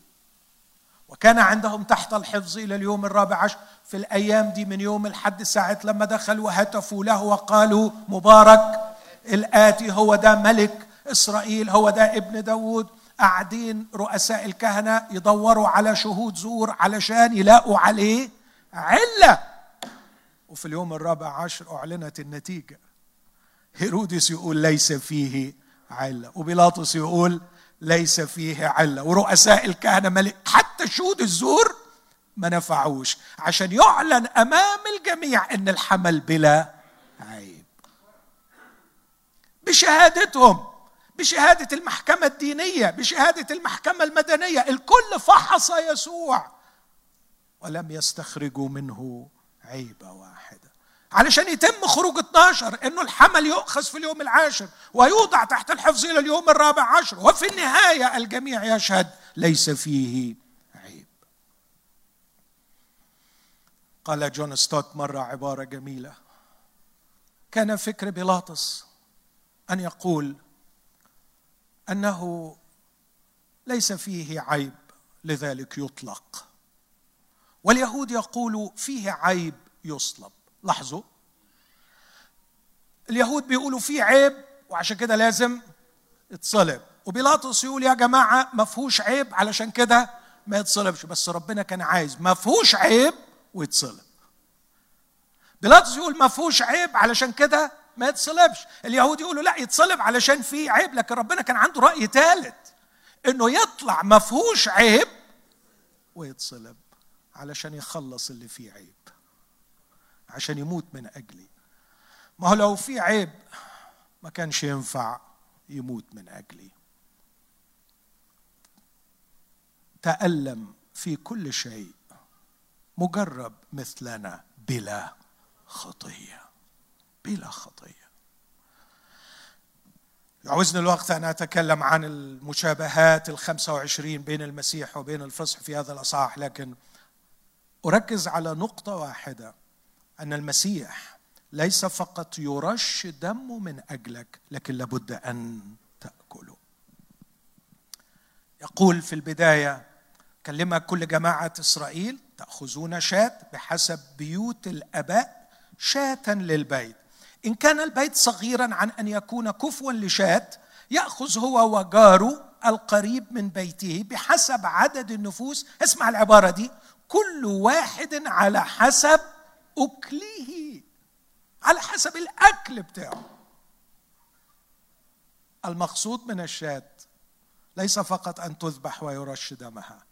وكان عندهم تحت الحفظ إلى اليوم الرابع عشر في الأيام دي من يوم الحد ساعة لما دخلوا هتفوا له وقالوا مبارك الآتي هو ده ملك إسرائيل هو ده ابن داود. قاعدين رؤساء الكهنة يدوروا على شهود زور علشان يلاقوا عليه علة. وفي اليوم الرابع عشر أعلنت النتيجة. هيرودس يقول ليس فيه علة. وبيلاطس يقول ليس فيه علة. ورؤساء الكهنة ملك حتى شهود الزور ما نفعوش عشان يعلن أمام الجميع أن الحمل بلا عيب. بشهادتهم بشهادة المحكمة الدينية بشهادة المحكمة المدنية الكل فحص يسوع ولم يستخرجوا منه عيبة واحدة علشان يتم خروج 12 إنه الحمل يؤخذ في اليوم العاشر ويوضع تحت الحفظ إلى اليوم الرابع عشر. وفي النهاية الجميع يشهد ليس فيه عيب. قال جون ستوت مرة عبارة جميلة. كان فكر بيلاطس أن يقول أنه ليس فيه عيب لذلك يطلق. واليهود يقولوا فيه عيب يصلب. لاحظوا. اليهود بيقولوا فيه عيب وعشان كده لازم يتصلب. وبيلاطس يقول يا جماعة ما فيهوش عيب علشان كده ما يتصلبش. بس ربنا كان عايز ما فيهوش عيب ويتصلب. بيلاطس يقول ما فيهوش عيب علشان كده ما يتصلبش. اليهود يقولوا لا يتصلب علشان فيه عيب لكن ربنا كان عنده رأي ثالث إنه يطلع ما فيهوش عيب ويتصلب علشان يخلص اللي فيه عيب. عشان يموت من أجلي. ما هو لو في عيب ما كانش ينفع يموت من أجلي. تألم في كل شيء. مجرب مثلنا بلا خطية. بلا خطية. يعوزني الوقت أن أتكلم عن المشابهات الخمسة وعشرين بين المسيح وبين الفصح في هذا الأصحاح لكن أركز على نقطة واحدة. أن المسيح ليس فقط يرش دمه من أجلك لكن لابد أن تأكله. يقول في البداية كلمة كل جماعة إسرائيل تأخذون شاة بحسب بيوت الآباء شاة للبيت. إن كان البيت صغيرا عن أن يكون كفوا لشاة يأخذ هو وجاره القريب من بيته بحسب عدد النفوس. اسمع العبارة دي. كل واحد على حسب أكله على حسب الأكل بتاعه. المقصود من الشاة ليس فقط أن تذبح ويرش دمها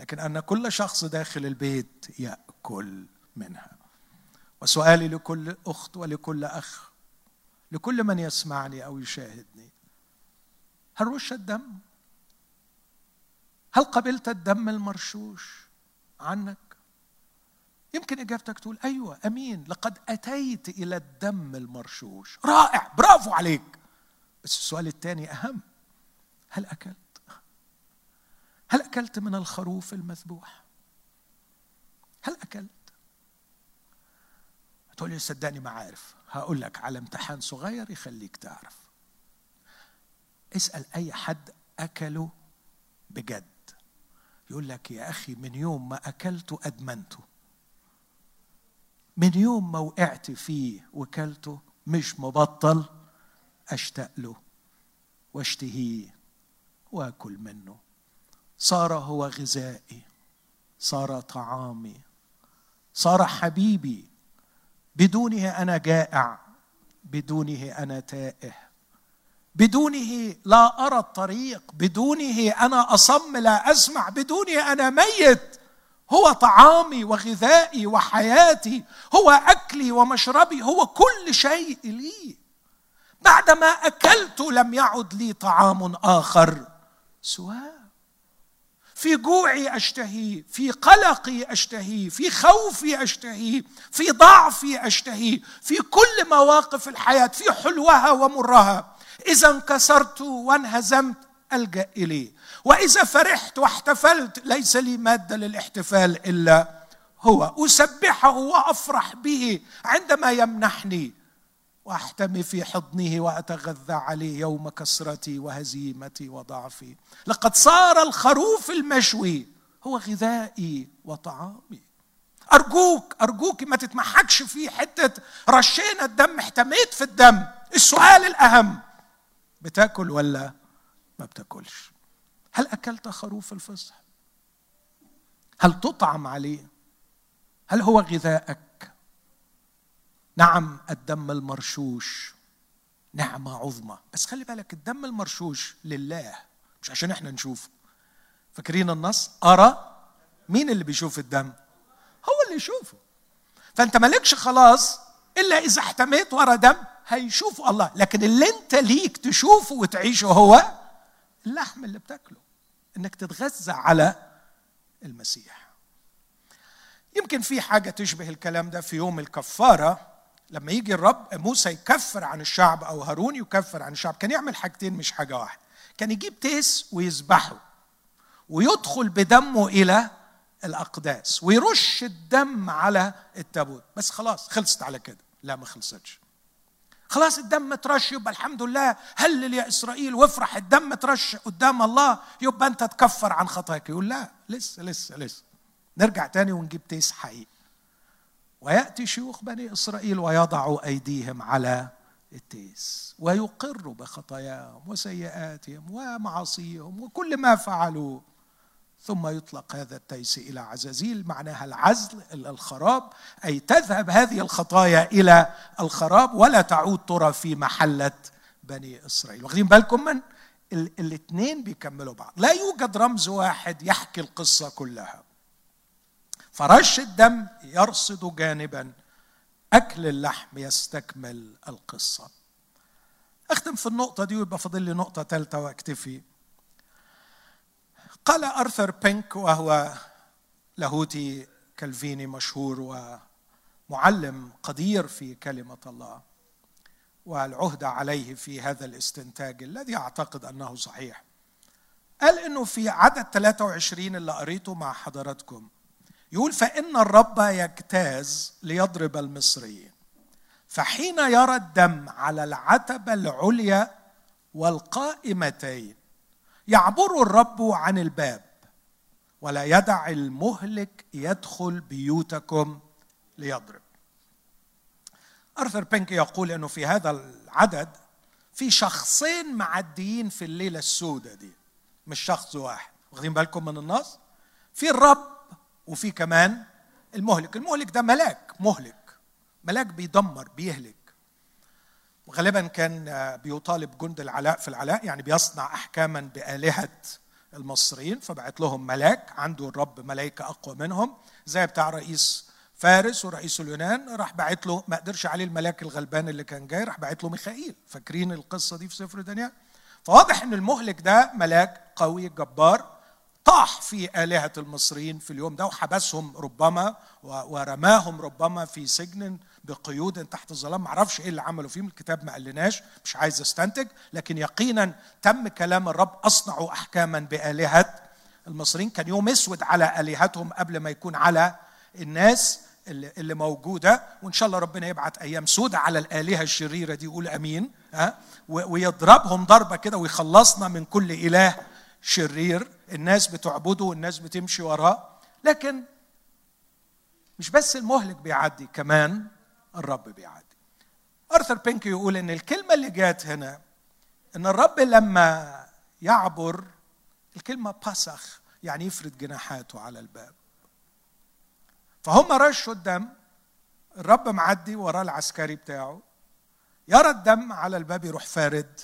لكن أن كل شخص داخل البيت يأكل منها. وسؤالي لكل أخت ولكل أخ لكل من يسمعني أو يشاهدني هل رش الدم؟ هل قبلت الدم المرشوش عنك؟ يمكن إجابتك تقول أيوه أمين. لقد أتيت إلى الدم المرشوش. رائع برافو عليك. بس السؤال الثاني أهم. هل أكلت؟ هل أكلت من الخروف المذبوح؟ هل أكلت؟ تقول لي صدقني ما عارف. هقول لك على امتحان صغير يخليك تعرف. اسأل أي حد أكله بجد. يقول لك يا أخي من يوم ما أكلته أدمنته. من يوم ما وقعت فيه وكلته مش مبطل أشتاق له وأشتهيه وآكل منه. صار هو غذائي صار طعامي صار حبيبي. بدونه أنا جائع بدونه أنا تائه بدونه لا أرى الطريق بدونه أنا أصم لا أسمع بدونه أنا ميت. هو طعامي وغذائي وحياتي هو أكلي ومشربي هو كل شيء لي. بعدما أكلت لم يعد لي طعام آخر سواه. في جوعي أشتهي في قلقي أشتهي في خوفي أشتهي في ضعفي أشتهي في كل مواقف الحياة في حلوها ومرها. إذا انكسرت وانهزمت ألجأ إليه. وإذا فرحت واحتفلت ليس لي مادة للاحتفال إلا هو. أسبحه وأفرح به عندما يمنحني وأحتمي في حضنه وأتغذى عليه يوم كسرتي وهزيمتي وضعفي. لقد صار الخروف المشوي هو غذائي وطعامي. أرجوك أرجوك ما تتمحكش في حتة رشينا الدم احتميت في الدم. السؤال الأهم بتاكل ولا ما بتاكلش؟ هل أكلت خروف الفصح؟ هل تطعم عليه؟ هل هو غذائك نعم الدم المرشوش. نعمة عظمى. بس خلي بالك الدم المرشوش لله مش عشان إحنا نشوفه. فاكرين النص؟ أرى مين اللي بيشوف الدم؟ هو اللي يشوفه. فأنت مالكش خلاص إلا إذا احتميت ورا دم هيشوفه الله. لكن اللي أنت ليك تشوفه وتعيشه هو اللحم اللي بتاكله إنك تتغذى على المسيح. يمكن في حاجة تشبه الكلام ده في يوم الكفارة لما يجي الرب موسى يكفر عن الشعب أو هارون يكفر عن الشعب كان يعمل حاجتين مش حاجة واحدة. كان يجيب تيس ويذبحه ويدخل بدمه إلى الأقداس ويرش الدم على التابوت. بس خلاص خلصت على كده. لا ما خلصتش. خلاص الدم ترش يبقى الحمد لله هلل يا إسرائيل وافرح الدم ترش قدام الله يبقى أنت تكفر عن خطاك يقول لا لسه لسه لسه. نرجع تاني ونجيب تيس حقيقي. ويأتي شيوخ بني إسرائيل ويضعوا أيديهم على التيس ويقروا بخطاياهم وسيئاتهم ومعاصيهم وكل ما فعلوا ثم يطلق هذا التيس إلى عزازيل معناها العزل إلى الخراب أي تذهب هذه الخطايا إلى الخراب ولا تعود ترى في محلة بني إسرائيل. واخدين بالكم من؟ الاثنين بيكملوا بعض. لا يوجد رمز واحد يحكي القصة كلها. فرش الدم يرصد جانبا أكل اللحم يستكمل القصة. اختم في النقطة دي ويبقى فاضل لي نقطة ثالثه وأكتفي. قال أرثر بينك وهو لاهوتي كالفيني مشهور ومعلم قدير في كلمة الله والعهد عليه في هذا الاستنتاج الذي أعتقد أنه صحيح. قال إنه في عدد 23 اللي قريته مع حضراتكم يقول فإن الرب يجتاز ليضرب المصريين فحين يرى الدم على العتبة العليا والقائمتين يعبر الرب عن الباب. ولا يدع المهلك يدخل بيوتكم ليضرب. أرثر بينك يقول إنه في هذا العدد في شخصين معديين في الليلة السوداء دي مش شخص واحد. واخدين بالكم من النص؟ في الرب وفي كمان المهلك. المهلك ده ملاك مهلك. ملاك بيدمر بيهلك. وغالبا كان بيطالب جند العلاء في العلاء يعني بيصنع احكاما بآلهة المصريين فبعت لهم ملاك عنده الرب ملائكه أقوى منهم زي بتاع رئيس فارس ورئيس اليونان راح بعت له ما قدرش عليه الملاك الغلبان اللي كان جاي راح بعت له ميخائيل. فاكرين القصة دي في سفر دانيال؟ فواضح إن المهلك ده ملاك قوي جبار طاح في آلهة المصريين في اليوم ده وحبسهم ربما ورماهم ربما في سجن بقيود تحت الظلام. معرفش إيه اللي عملوا فيهم. الكتاب ما قالناش. مش عايز أستنتج. لكن يقينا تم كلام الرب. أصنعوا احكاما بآلهة. المصريين كان يوم أسود على آلهتهم قبل ما يكون على الناس اللي, اللي موجودة. وإن شاء الله ربنا يبعت أيام سودة على الآلهة الشريرة دي. يقول أمين. ها؟ ويضربهم ضربة كده. ويخلصنا من كل إله شرير. الناس بتعبده. والناس بتمشي وراه. لكن مش بس المهلك بيعدي. كمان الرب بيعدي. أرثر بينك يقول إن الكلمة اللي جات هنا إن الرب لما يعبر الكلمة بسخ يعني يفرد جناحاته على الباب. فهم رشوا الدم الرب معدي وراه العسكري بتاعه يرى الدم على الباب يروح فارد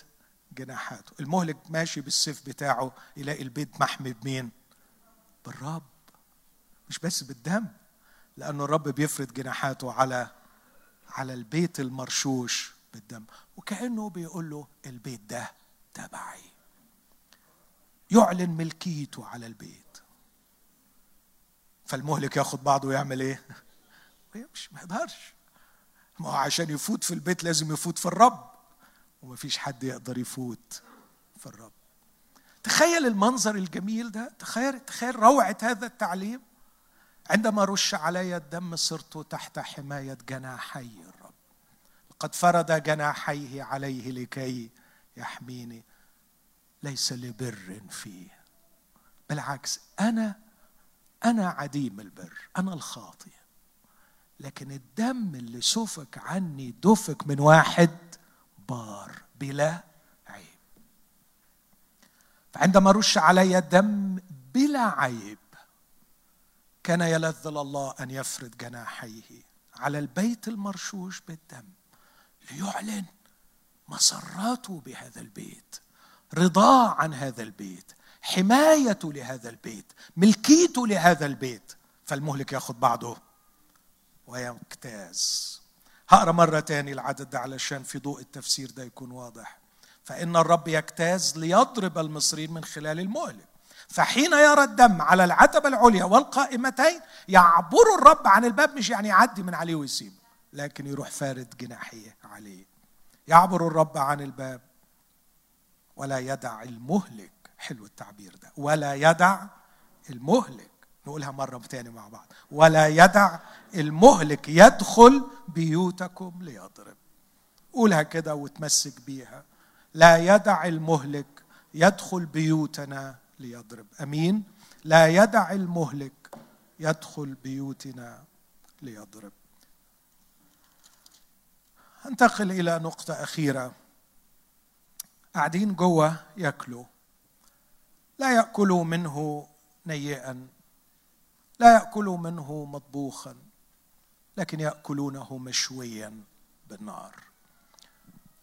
جناحاته. المهلك ماشي بالسيف بتاعه يلاقي البيت محمي بمين؟ بالرب. مش بس بالدم لأنه الرب بيفرد جناحاته على على البيت المرشوش بالدم وكأنه بيقول له البيت ده تبعي. يعلن ملكيته على البيت. فالمهلك ياخد بعضه ويعمل إيه؟ (laughs) مش ما يقدرش. ما هو عشان يفوت في البيت لازم يفوت في الرب ومفيش حد يقدر يفوت في الرب. تخيل المنظر الجميل ده تخيل تخيل روعة هذا التعليم. عندما رش علي الدم صرت تحت حماية جناحي الرب. قد فرد جناحيه عليه لكي يحميني. ليس لبر فيه. بالعكس أنا أنا عديم البر. أنا الخاطئ. لكن الدم اللي سفك عني دفك من واحد بار بلا عيب. فعندما رش علي الدم بلا عيب كان يلذ الله أن يفرد جناحيه على البيت المرشوش بالدم ليعلن مسراته بهذا البيت رضاه عن هذا البيت حمايته لهذا البيت ملكيته لهذا البيت. فالمهلك يأخذ بعضه ويمتاز. هقرا مرة تاني العدد ده علشان في ضوء التفسير ده يكون واضح. فإن الرب يجتاز ليضرب المصريين من خلال المهلك. فحين يرى الدم على العتبة العليا والقائمتين يعبر الرب عن الباب مش يعني يعدي من عليه ويسيبه لكن يروح فارد جناحيه عليه. يعبر الرب عن الباب. ولا يدع المهلك. حلو التعبير ده. ولا يدع المهلك. نقولها مرة تاني مع بعض. ولا يدع المهلك. يدخل بيوتكم ليضرب. قولها كده وتمسك بيها. لا يدع المهلك. يدخل بيوتنا ليضرب. أمين. لا يدع المهلك يدخل بيوتنا ليضرب. أنتقل إلى نقطة أخيرة. قاعدين جوه ياكلوا. لا يأكلوا منه نيئا. لا يأكلوا منه مطبوخا. لكن يأكلونه مشويا بالنار.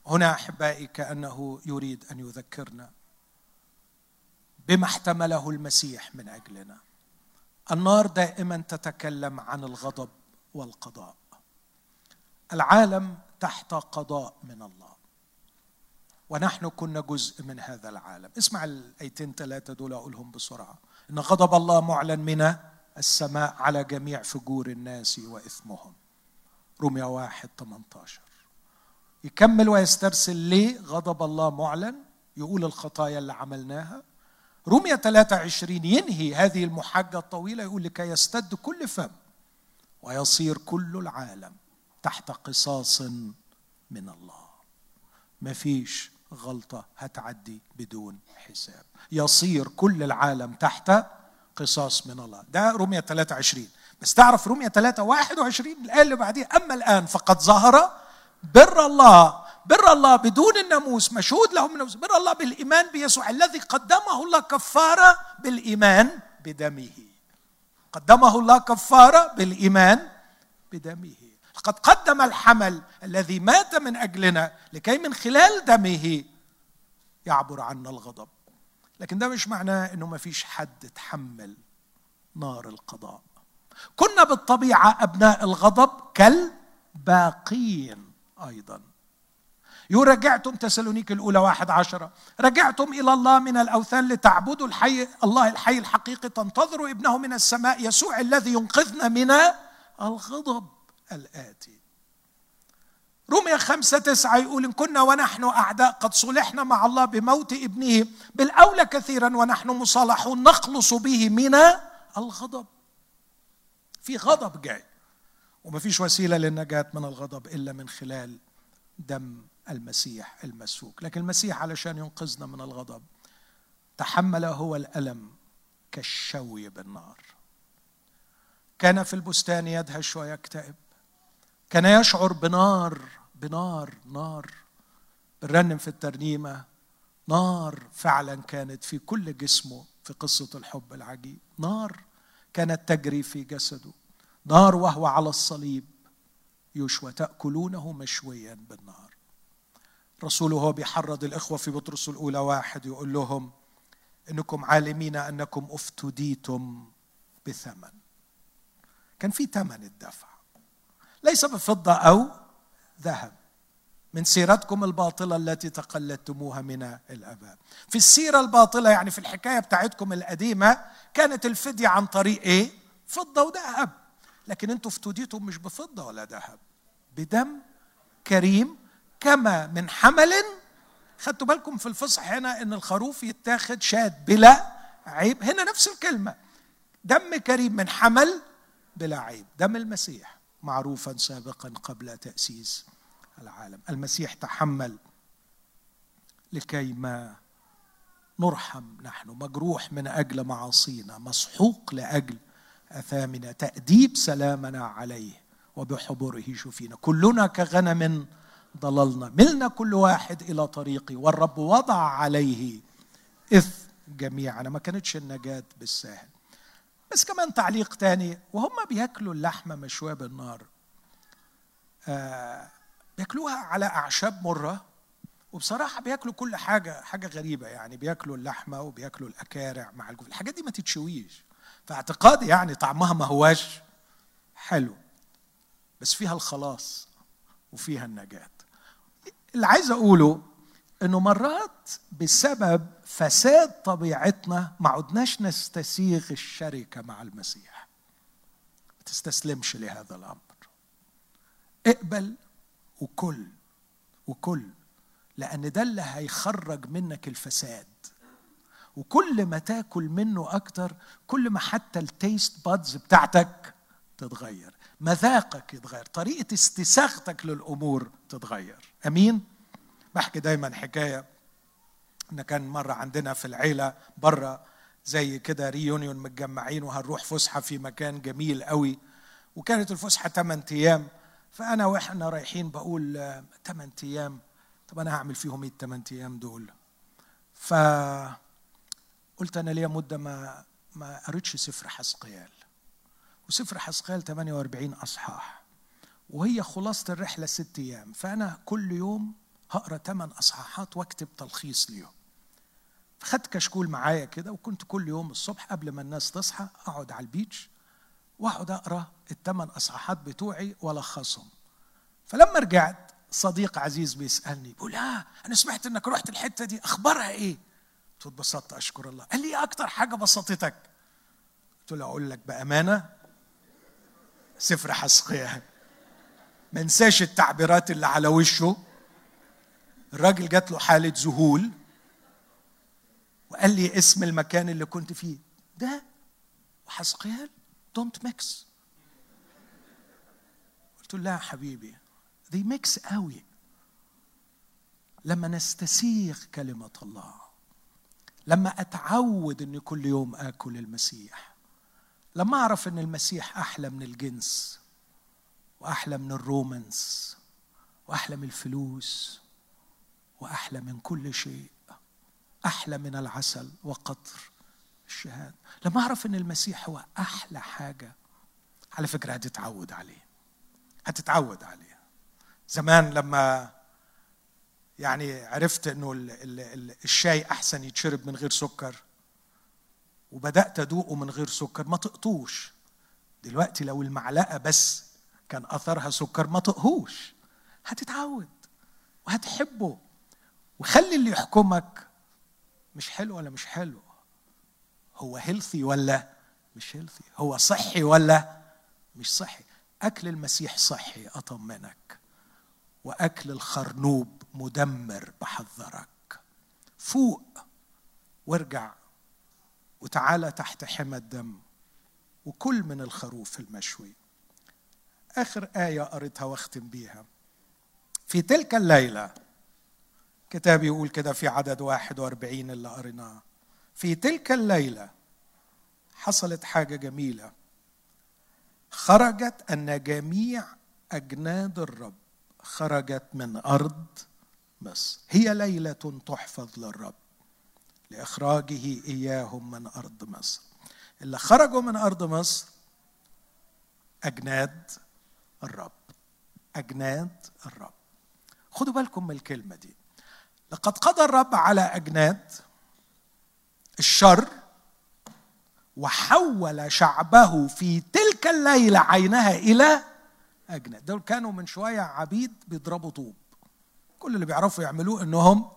هنا أحبائي كأنه يريد أن يذكرنا. بما احتمله المسيح من أجلنا. النار دائما تتكلم عن الغضب والقضاء. العالم تحت قضاء من الله. ونحن كنا جزء من هذا العالم. اسمع الآيتين ثلاثة دول أقولهم بسرعة. إن غضب الله معلن من السماء على جميع فجور الناس وإثمهم. روميا واحد 18 يكمل ويسترسل ليه غضب الله معلن؟ يقول الخطايا اللي عملناها. روميا 23 ينهي هذه المحاجة الطويلة يقول لكي يستد كل فم ويصير كل العالم تحت قصاص من الله. مفيش غلطة هتعدي بدون حساب. يصير كل العالم تحت قصاص من الله. ده رومية 23 بس تعرف رومية 3 21 الآية اللي بعديها أما الآن فقد ظهر بر الله بر الله بدون الناموس مشهود له الناموس. بر الله بالإيمان بيسوع الذي قدمه الله كفارة بالإيمان بدمه. قدمه الله كفارة بالإيمان بدمه. قد قدم الحمل الذي مات من أجلنا لكي من خلال دمه يعبر عنا الغضب. لكن ده مش معناه إنه ما فيش حد تحمل نار القضاء. كنا بالطبيعة أبناء الغضب كالباقين أيضا. يقول رجعتم تسالونيك الأولى واحد عشرة. رجعتم إلى الله من الأوثان لتعبدوا الحي الله الحي الحقيقي تنتظروا ابنه من السماء يسوع الذي ينقذنا من الغضب الآتي. روميا خمسة تسعة يقول إن كنا ونحن أعداء قد صلحنا مع الله بموت ابنه بالأولى كثيرا ونحن مصالحون نخلص به من الغضب. في غضب جاي وما فيش وسيلة للنجاة من الغضب إلا من خلال دم المسيح المسفوك لكن المسيح علشان ينقذنا من الغضب تحمل هو الألم كالشوي بالنار. كان في البستان يدهش ويكتئب. كان يشعر بنار بنار نار. بنرنم في الترنيمة نار فعلا كانت في كل جسمه في قصة الحب العجيب. نار كانت تجري في جسده. نار وهو على الصليب. يشوى تأكلونه مشويا بالنار. رسوله هو بيحرض الإخوة في بطرس الأولى واحد يقول لهم إنكم عالمين أنكم أفتديتم بثمن كان في ثمن الدفع ليس بفضة أو ذهب من سيرتكم الباطلة التي تقلدتموها من الأباء. في السيرة الباطلة يعني في الحكاية بتاعتكم القديمة كانت الفدية عن طريق إيه؟ فضة وذهب. لكن أنتوا افتديتم مش بفضة ولا ذهب. بدم كريم كما من حمل. خدتوا بالكم في الفصح هنا إن الخروف يتاخد شاد بلا عيب. هنا نفس الكلمة. دم كريم من حمل بلا عيب. دم المسيح معروفا سابقا قبل تأسيس العالم. المسيح تحمل لكي ما نرحم نحن. مجروح من أجل معاصينا. مسحوق لأجل أثامنا. تأديب سلامنا عليه وبحضوره شفينا كلنا كغنم ضللنا. ملنا كل واحد إلى طريقي والرب وضع عليه إثم جميعنا ما كانتش النجاة بالساهل. بس كمان تعليق تاني وهم بياكلوا اللحمة مشوية بالنار. آه بياكلوها على أعشاب مرة وبصراحة بياكلوا كل حاجة حاجة غريبة يعني. بياكلوا اللحمة وبياكلوا الأكارع مع الجوف الحاجات دي ما تتشويش. فاعتقادي يعني طعمها ما هواش حلو بس فيها الخلاص وفيها النجاة. اللي عايز أقوله إنه مرات بسبب فساد طبيعتنا ما عدناش نستسيغ الشركة مع المسيح. ما تستسلمش لهذا الأمر. اقبل وكل وكل لأن ده اللي هيخرج منك الفساد. وكل ما تاكل منه أكتر كل ما حتى ال taste buds بتاعتك تتغير. مذاقك يتغير. طريقة استساغتك للأمور تتغير. أمين؟ بحكي دايما حكاية إن كان مرة عندنا في العيلة برة زي كده reunion متجمعين وهنروح فسحة في مكان جميل قوي وكانت الفسحة 8 أيام. فأنا وإحنا رايحين بقول 8 أيام؟ طب أنا هعمل فيهم إيه الثمان أيام دول؟ ف قلت أنا ليا مدة ما ما قريتش سفر حسقيال. وسفر حسقيال 48 أصحاح. وهي خلاصة الرحلة ست أيام. فأنا كل يوم هقرأ ثمان أصحاحات وأكتب تلخيص ليهم. فخدت كشكول معايا كده وكنت كل يوم الصبح قبل ما الناس تصحى أقعد على البيتش وأقعد أقرأ الثمان أصحاحات بتوعي وألخصهم. فلما رجعت صديق عزيز بيسألني بيقول آه أنا سمعت إنك رحت الحتة دي أخبارها إيه؟ قلت اتبسطت أشكر الله. قال لي إيه أكتر حاجة بسطتك؟ قلت له أقول لك بأمانة سفر حزقيال ما انساش التعبيرات اللي على وشه. الراجل جات له حالة ذهول وقال لي اسم المكان اللي كنت فيه. ده وحزقيال don't mix قلت له لا يا حبيبي دي mix قوي. لما نستسيغ كلمة الله لما أتعود أني كل يوم آكل المسيح لما أعرف أن المسيح أحلى من الجنس وأحلى من الرومانس وأحلى من الفلوس وأحلى من كل شيء أحلى من العسل وقطر الشهادة لما أعرف أن المسيح هو أحلى حاجة على فكرة هتتعود عليه هتتعود عليه. زمان لما يعني عرفت إنه الشاي أحسن يتشرب من غير سكر وبدأت أدوقه من غير سكر ما تقطوش دلوقتي لو المعلقة بس كان أثرها سكر ما تقهوش هتتعود وهتحبه. وخلي اللي يحكمك مش حلو ولا مش حلو. هو هيلثي ولا مش هيلثي هو صحي ولا مش صحي؟ أكل المسيح صحي أطمنك. وأكل الخرنوب مدمر بحذرك. فوق. وارجع. وتعالى تحت حمى الدم. وكل من الخروف المشوي. آخر آية قريتها واختم بيها. في تلك الليلة كتاب يقول كده في عدد واحد وأربعين اللي قريناه. في تلك الليلة حصلت حاجة جميلة. خرجت أن جميع أجناد الرب خرجت من أرض مصر. هي ليلة تحفظ للرب. لإخراجه اياهم من أرض مصر. اللي خرجوا من أرض مصر أجناد الرب أجناد الرب. خدوا بالكم من الكلمة دي. لقد قضى الرب على أجناد الشر وحول شعبه في تلك الليلة عينها إلى أجناد. دول كانوا من شوية عبيد بيضربوا طوب. كل اللي بيعرفوا يعملوه إنهم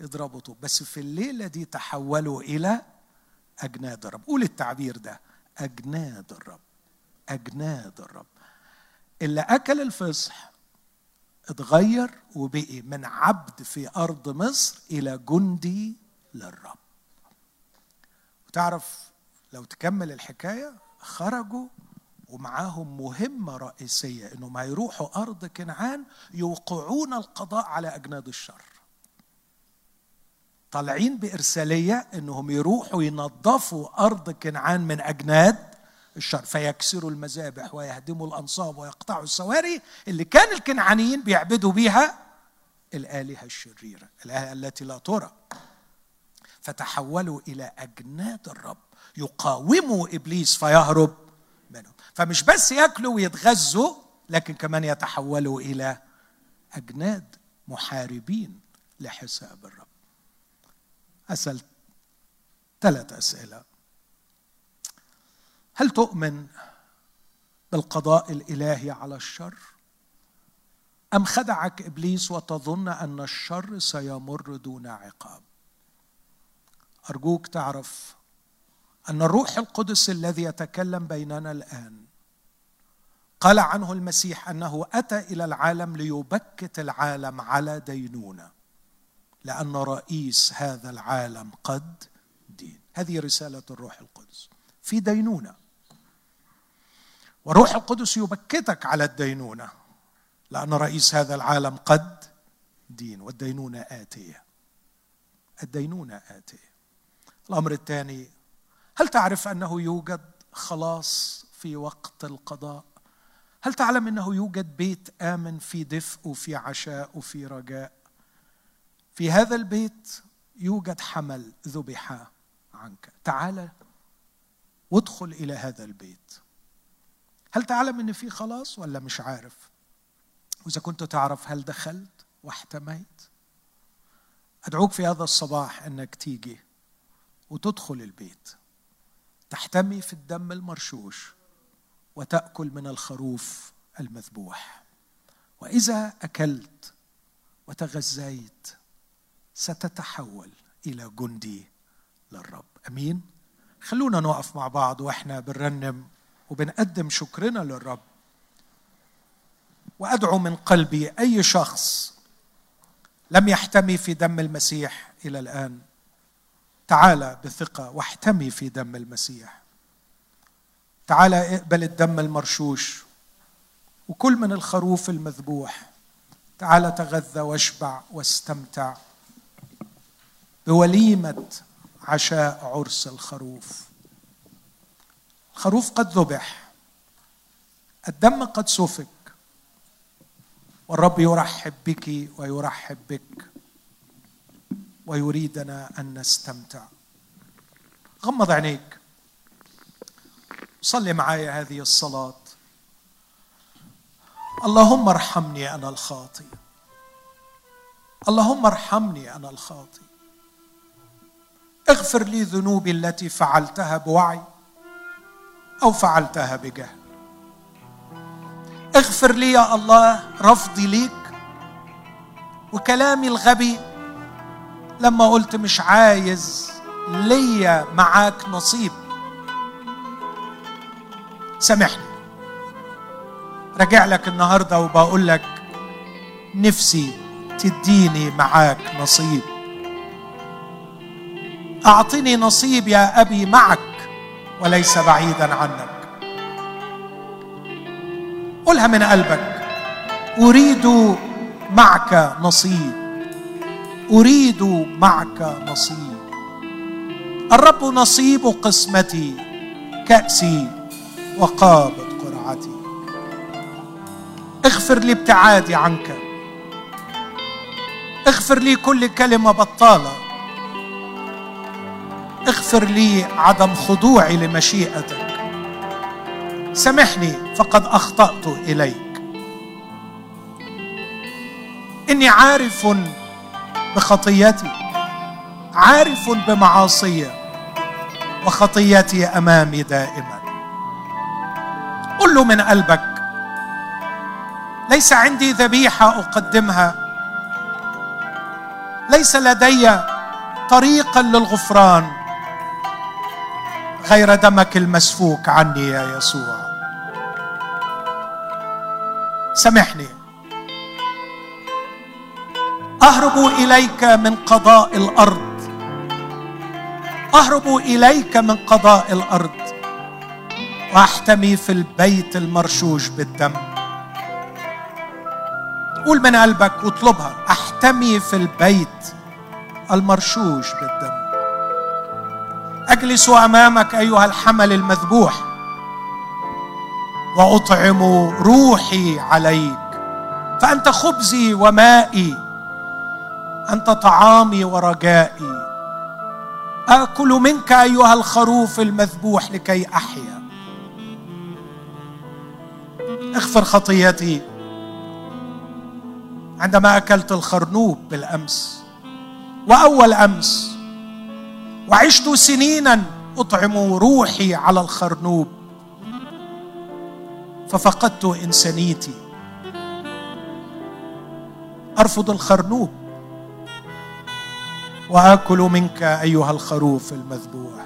يضربوا طوب. بس في الليلة دي تحولوا إلى أجناد الرب. قول التعبير ده أجناد الرب أجناد الرب. اللي أكل الفصح اتغير وبقي من عبد في أرض مصر إلى جندي للرب وتعرف لو تكمل الحكاية خرجوا ومعاهم مهمة رئيسية انهم هيروحوا أرض كنعان يوقعون القضاء على أجناد الشر. طالعين بإرسالية إنهم يروحوا ينظفوا أرض كنعان من أجناد الشر فيكسروا المذابح ويهدموا الأنصاب ويقطعوا السواري اللي كان الكنعانيين بيعبدوا بيها الآلهة الشريرة، الآلهة التي لا ترى. فتحولوا إلى أجناد الرب يقاوموا إبليس فيهرب منهم. فمش بس ياكلوا ويتغذوا لكن كمان يتحولوا إلى أجناد محاربين لحساب الرب. أسأل ثلاث أسئلة. هل تؤمن بالقضاء الإلهي على الشر؟ أم خدعك إبليس وتظن أن الشر سيمر دون عقاب؟ أرجوك تعرف أن الروح القدس الذي يتكلم بيننا الآن قال عنه المسيح أنه أتى إلى العالم ليبكت العالم على دينونه لأن رئيس هذا العالم قد دين. هذه رسالة الروح القدس في دينونه. وروح القدس يبكتك على الدينونة لأن رئيس هذا العالم قد دين والدينونة آتية. الدينونة آتية. الأمر الثاني هل تعرف أنه يوجد خلاص في وقت القضاء؟ هل تعلم أنه يوجد بيت آمن في دفء وفي عشاء وفي رجاء؟ في هذا البيت يوجد حمل ذبح عنك. تعال وادخل إلى هذا البيت. هل تعلم إن في خلاص ولا مش عارف؟ وإذا كنت تعرف هل دخلت واحتميت؟ أدعوك في هذا الصباح إنك تيجي وتدخل البيت. تحتمي في الدم المرشوش وتأكل من الخروف المذبوح. وإذا أكلت وتغذيت ستتحول إلى جندي للرب. أمين؟ خلونا نقف مع بعض وإحنا بنرنم وبنقدم شكرنا للرب. وأدعو من قلبي أي شخص لم يحتمي في دم المسيح إلى الآن تعال بثقة واحتمي في دم المسيح. تعال اقبل الدم المرشوش وكل من الخروف المذبوح تعال تغذى واشبع واستمتع بوليمة عشاء عرس الخروف. الخروف قد ذبح الدم قد سفك والرب يرحب بك ويرحب بك ويريدنا أن نستمتع. غمض عينيك. صلي معي هذه الصلاة. اللهم ارحمني أنا الخاطي اللهم ارحمني أنا الخاطي اغفر لي ذنوبي التي فعلتها بوعي. أو فعلتها بجهل. اغفر لي يا الله رفضي ليك وكلامي الغبي لما قلت مش عايز ليا معاك نصيب. سامحني. راجع لك النهارده وبقول لك نفسي تديني معاك نصيب. أعطني نصيب يا أبي معك. وليس بعيدا عنك. قلها من قلبك. أريد معك نصيب. أريد معك نصيب. الرب نصيب قسمتي كأسي وقابض قرعتي. اغفر لي ابتعادي عنك. اغفر لي كل كلمة بطالة. اغفر لي عدم خضوعي لمشيئتك. سامحني فقد أخطأت إليك. إني عارف بخطيتي عارف بمعاصي وخطيتي أمامي دائما. قل له من قلبك ليس عندي ذبيحة أقدمها. ليس لدي طريقا للغفران. غير دمك المسفوك عني يا يسوع. سامحني. أهرب إليك من قضاء الأرض. أهرب إليك من قضاء الأرض. وأحتمي في البيت المرشوش بالدم. قول من قلبك واطلبها أحتمي في البيت المرشوش بالدم. اجلس امامك ايها الحمل المذبوح واطعم روحي عليك فانت خبزي ومائي انت طعامي ورجائي. اكل منك ايها الخروف المذبوح لكي احيا. اغفر خطيتي. عندما اكلت الخرنوب بالامس واول امس وعشت سنينا أطعم روحي على الخرنوب. ففقدت انسانيتي أرفض الخرنوب. وآكل منك أيها الخروف المذبوح.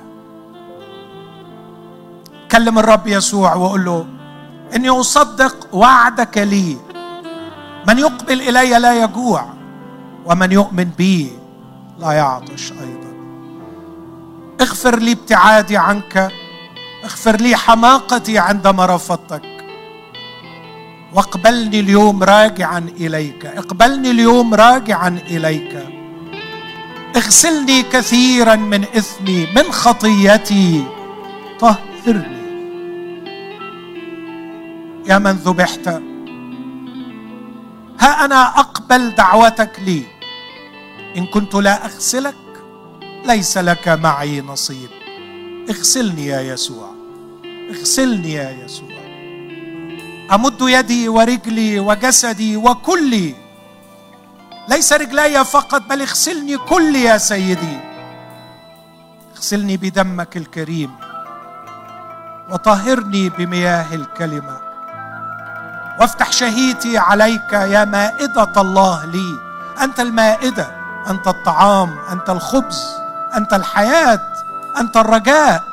كلم الرب يسوع وقول له إني أصدق وعدك لي. من يقبل إلي لا يجوع ومن يؤمن بي لا يعطش أيضا. اغفر لي ابتعادي عنك اغفر لي حماقتي عندما رفضتك. واقبلني اليوم راجعا إليك اقبلني اليوم راجعا إليك. اغسلني كثيرا من إثمي من خطيتي. طهرني. يا من ذبحت. ها أنا أقبل دعوتك لي. إن كنت لا أغسلك ليس لك معي نصيب. اغسلني يا يسوع. اغسلني يا يسوع. أمد يدي ورجلي وجسدي وكلي. ليس رجلي فقط بل اغسلني كلي يا سيدي. اغسلني بدمك الكريم. وطهرني بمياه الكلمة. وافتح شهيتي عليك يا مائدة الله لي. أنت المائدة أنت الطعام أنت الخبز. أنت الحياة أنت الرجاء.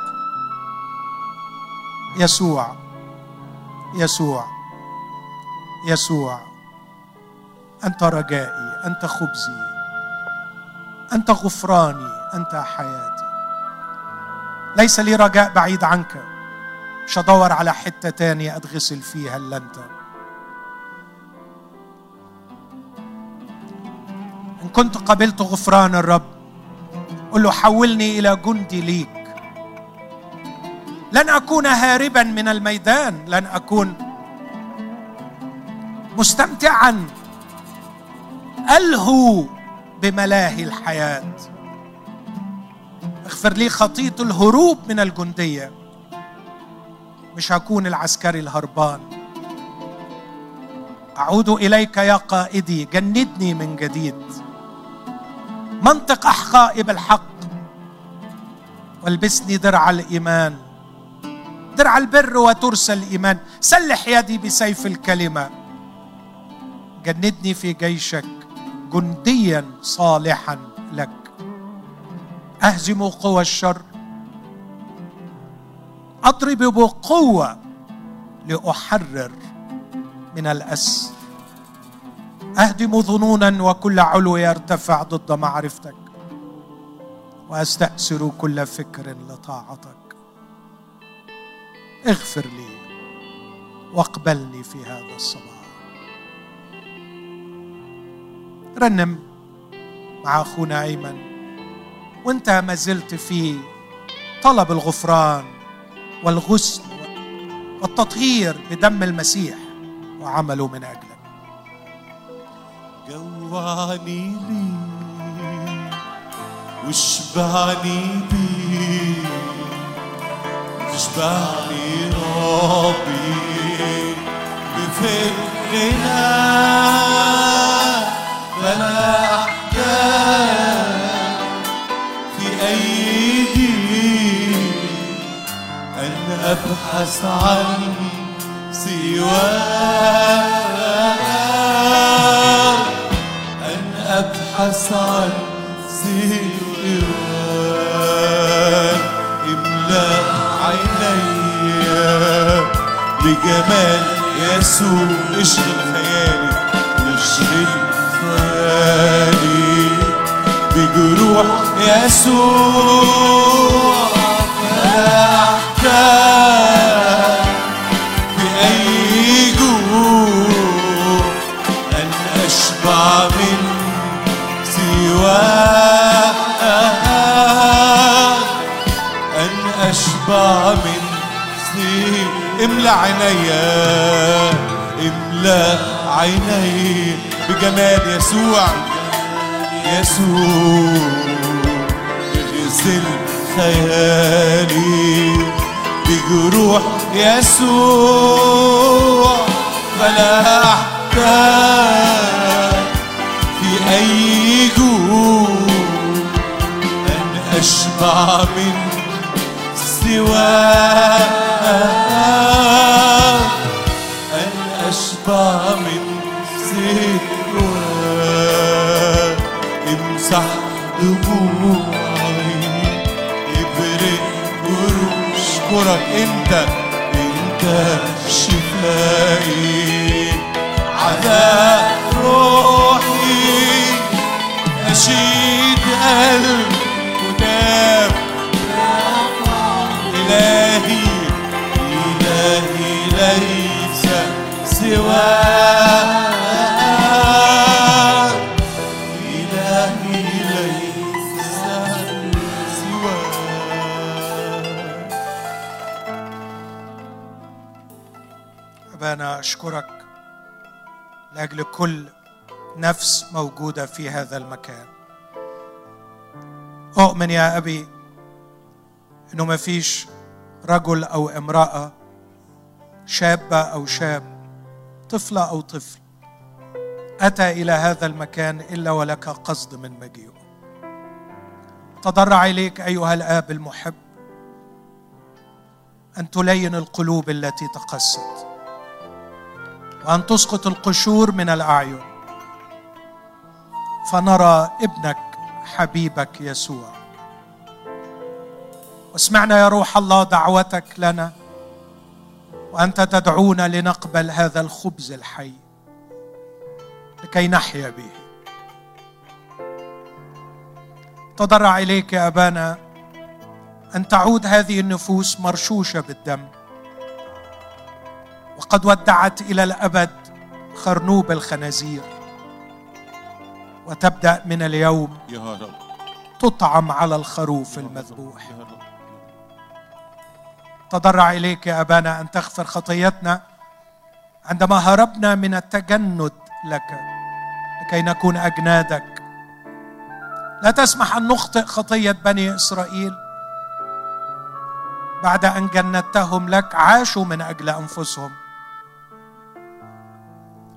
يسوع يسوع يسوع أنت رجائي أنت خبزي أنت غفراني أنت حياتي. ليس لي رجاء بعيد عنك. مش هدور على حتة تانية أتغسل فيها الا انت إن كنت قبلت غفران الرب قل له حولني إلى جندي ليك. لن أكون هاربا من الميدان لن أكون مستمتعا. ألهو بملاهي الحياة. اغفر لي خطيه الهروب من الجندية. مش هكون العسكري الهربان. أعود إليك يا قائدي جندني من جديد. منطق احقائي بالحق والبسني درع الإيمان. درع البر وترسى الإيمان. سلح يدي بسيف الكلمة. جندني في جيشك جنديا صالحا لك. أهزم قوى الشر. أضرب بقوة لأحرر من الأسر. أهدم ظنونا وكل علو يرتفع ضد معرفتك. وأستأسر كل فكر لطاعتك. اغفر لي واقبلني في هذا الصباح. رنم مع أخونا أيمن. وانت ما زلت في طلب الغفران والغسل والتطهير بدم المسيح وعمله من اجلك جوعني لي واشبعني بي تشبعني ربي. بفكرنا فلا احتاج في أيدي أن أبحث عن سواك. ابحث عن سواك املا عيني بجمال يسوع اشغل خيالي اشغل خيالي بجروح يسوع املى عينيا املى عيني بجمال يسوع يسوع اغسل خيالي بجروح يسوع فلا احتاج في أي جوع أن أشبع من سواك. دموعي ابرق اشكرك إنت إنت شفائي على لأجل كل نفس موجودة في هذا المكان. أؤمن يا أبي إنه ما فيش رجل أو امرأة شابة أو شاب طفلة أو طفل أتى إلى هذا المكان إلا ولك قصد من مجيئه. تضرع إليك أيها الآب المحب أن تلين القلوب التي تقست وان تسقط القشور من الأعين. فنرى ابنك حبيبك يسوع. واسمعنا يا روح الله دعوتك لنا وأنت تدعونا لنقبل هذا الخبز الحي لكي نحيا به. تضرع إليك يا أبانا أن تعود هذه النفوس مرشوشة بالدم. وقد ودعت إلى الأبد خرنوب الخنازير. وتبدأ من اليوم يا رب. تطعم على الخروف المذبوح. يا رب تضرع إليك يا أبانا أن تغفر خطيتنا عندما هربنا من التجند لك لكي نكون أجنادك. لا تسمح أن نخطئ خطيه بني إسرائيل. بعد أن جندتهم لك عاشوا من أجل أنفسهم.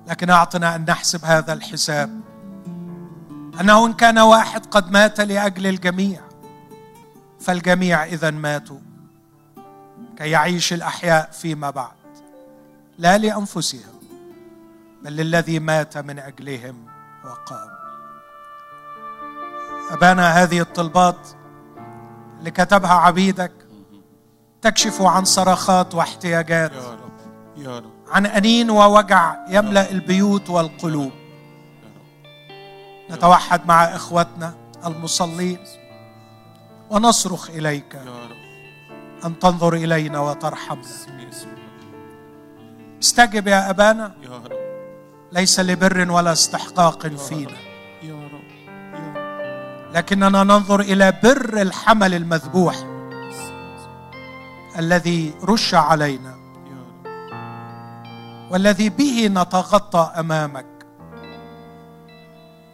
لكن أعطنا أن نحسب هذا الحساب. أنه إن كان واحد قد مات لأجل الجميع فالجميع اذا ماتوا كي يعيش الأحياء فيما بعد لا لأنفسهم بل للذي مات من أجلهم وقام. أبانا هذه الطلبات اللي كتبها عبيدك تكشف عن صرخات واحتياجات. يا رب يا رب. عن أنين ووجع يملأ البيوت والقلوب. نتوحد مع إخوتنا المصلين ونصرخ رب. أن تنظر إلينا وترحمنا. استجب يا رب. ليس لبر ولا استحقاق فينا. لكننا ننظر إلى بر الحمل المذبوح الذي رش علينا. والذي به نتغطى أمامك.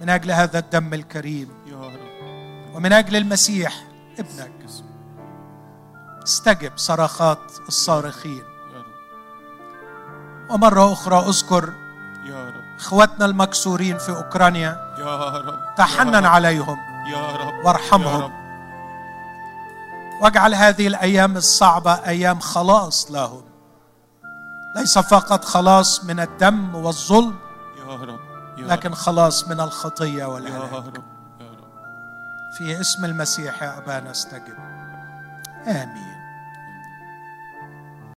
من أجل هذا الدم الكريم. يا رب. ومن أجل المسيح ابنك. استجب صرخات الصارخين. يا رب. ومرة أخرى أذكر يا رب. اخواتنا المكسورين في أوكرانيا. يا رب. تحنن عليهم. يا رب. وارحمهم. يا رب. واجعل هذه الأيام الصعبة أيام خلاص لهم. ليس فقط خلاص من الدم والظلم يا رب يا لكن خلاص من الخطية رب يا والهلاك رب يا رب. في اسم المسيح يا أبانا استجب. آمين.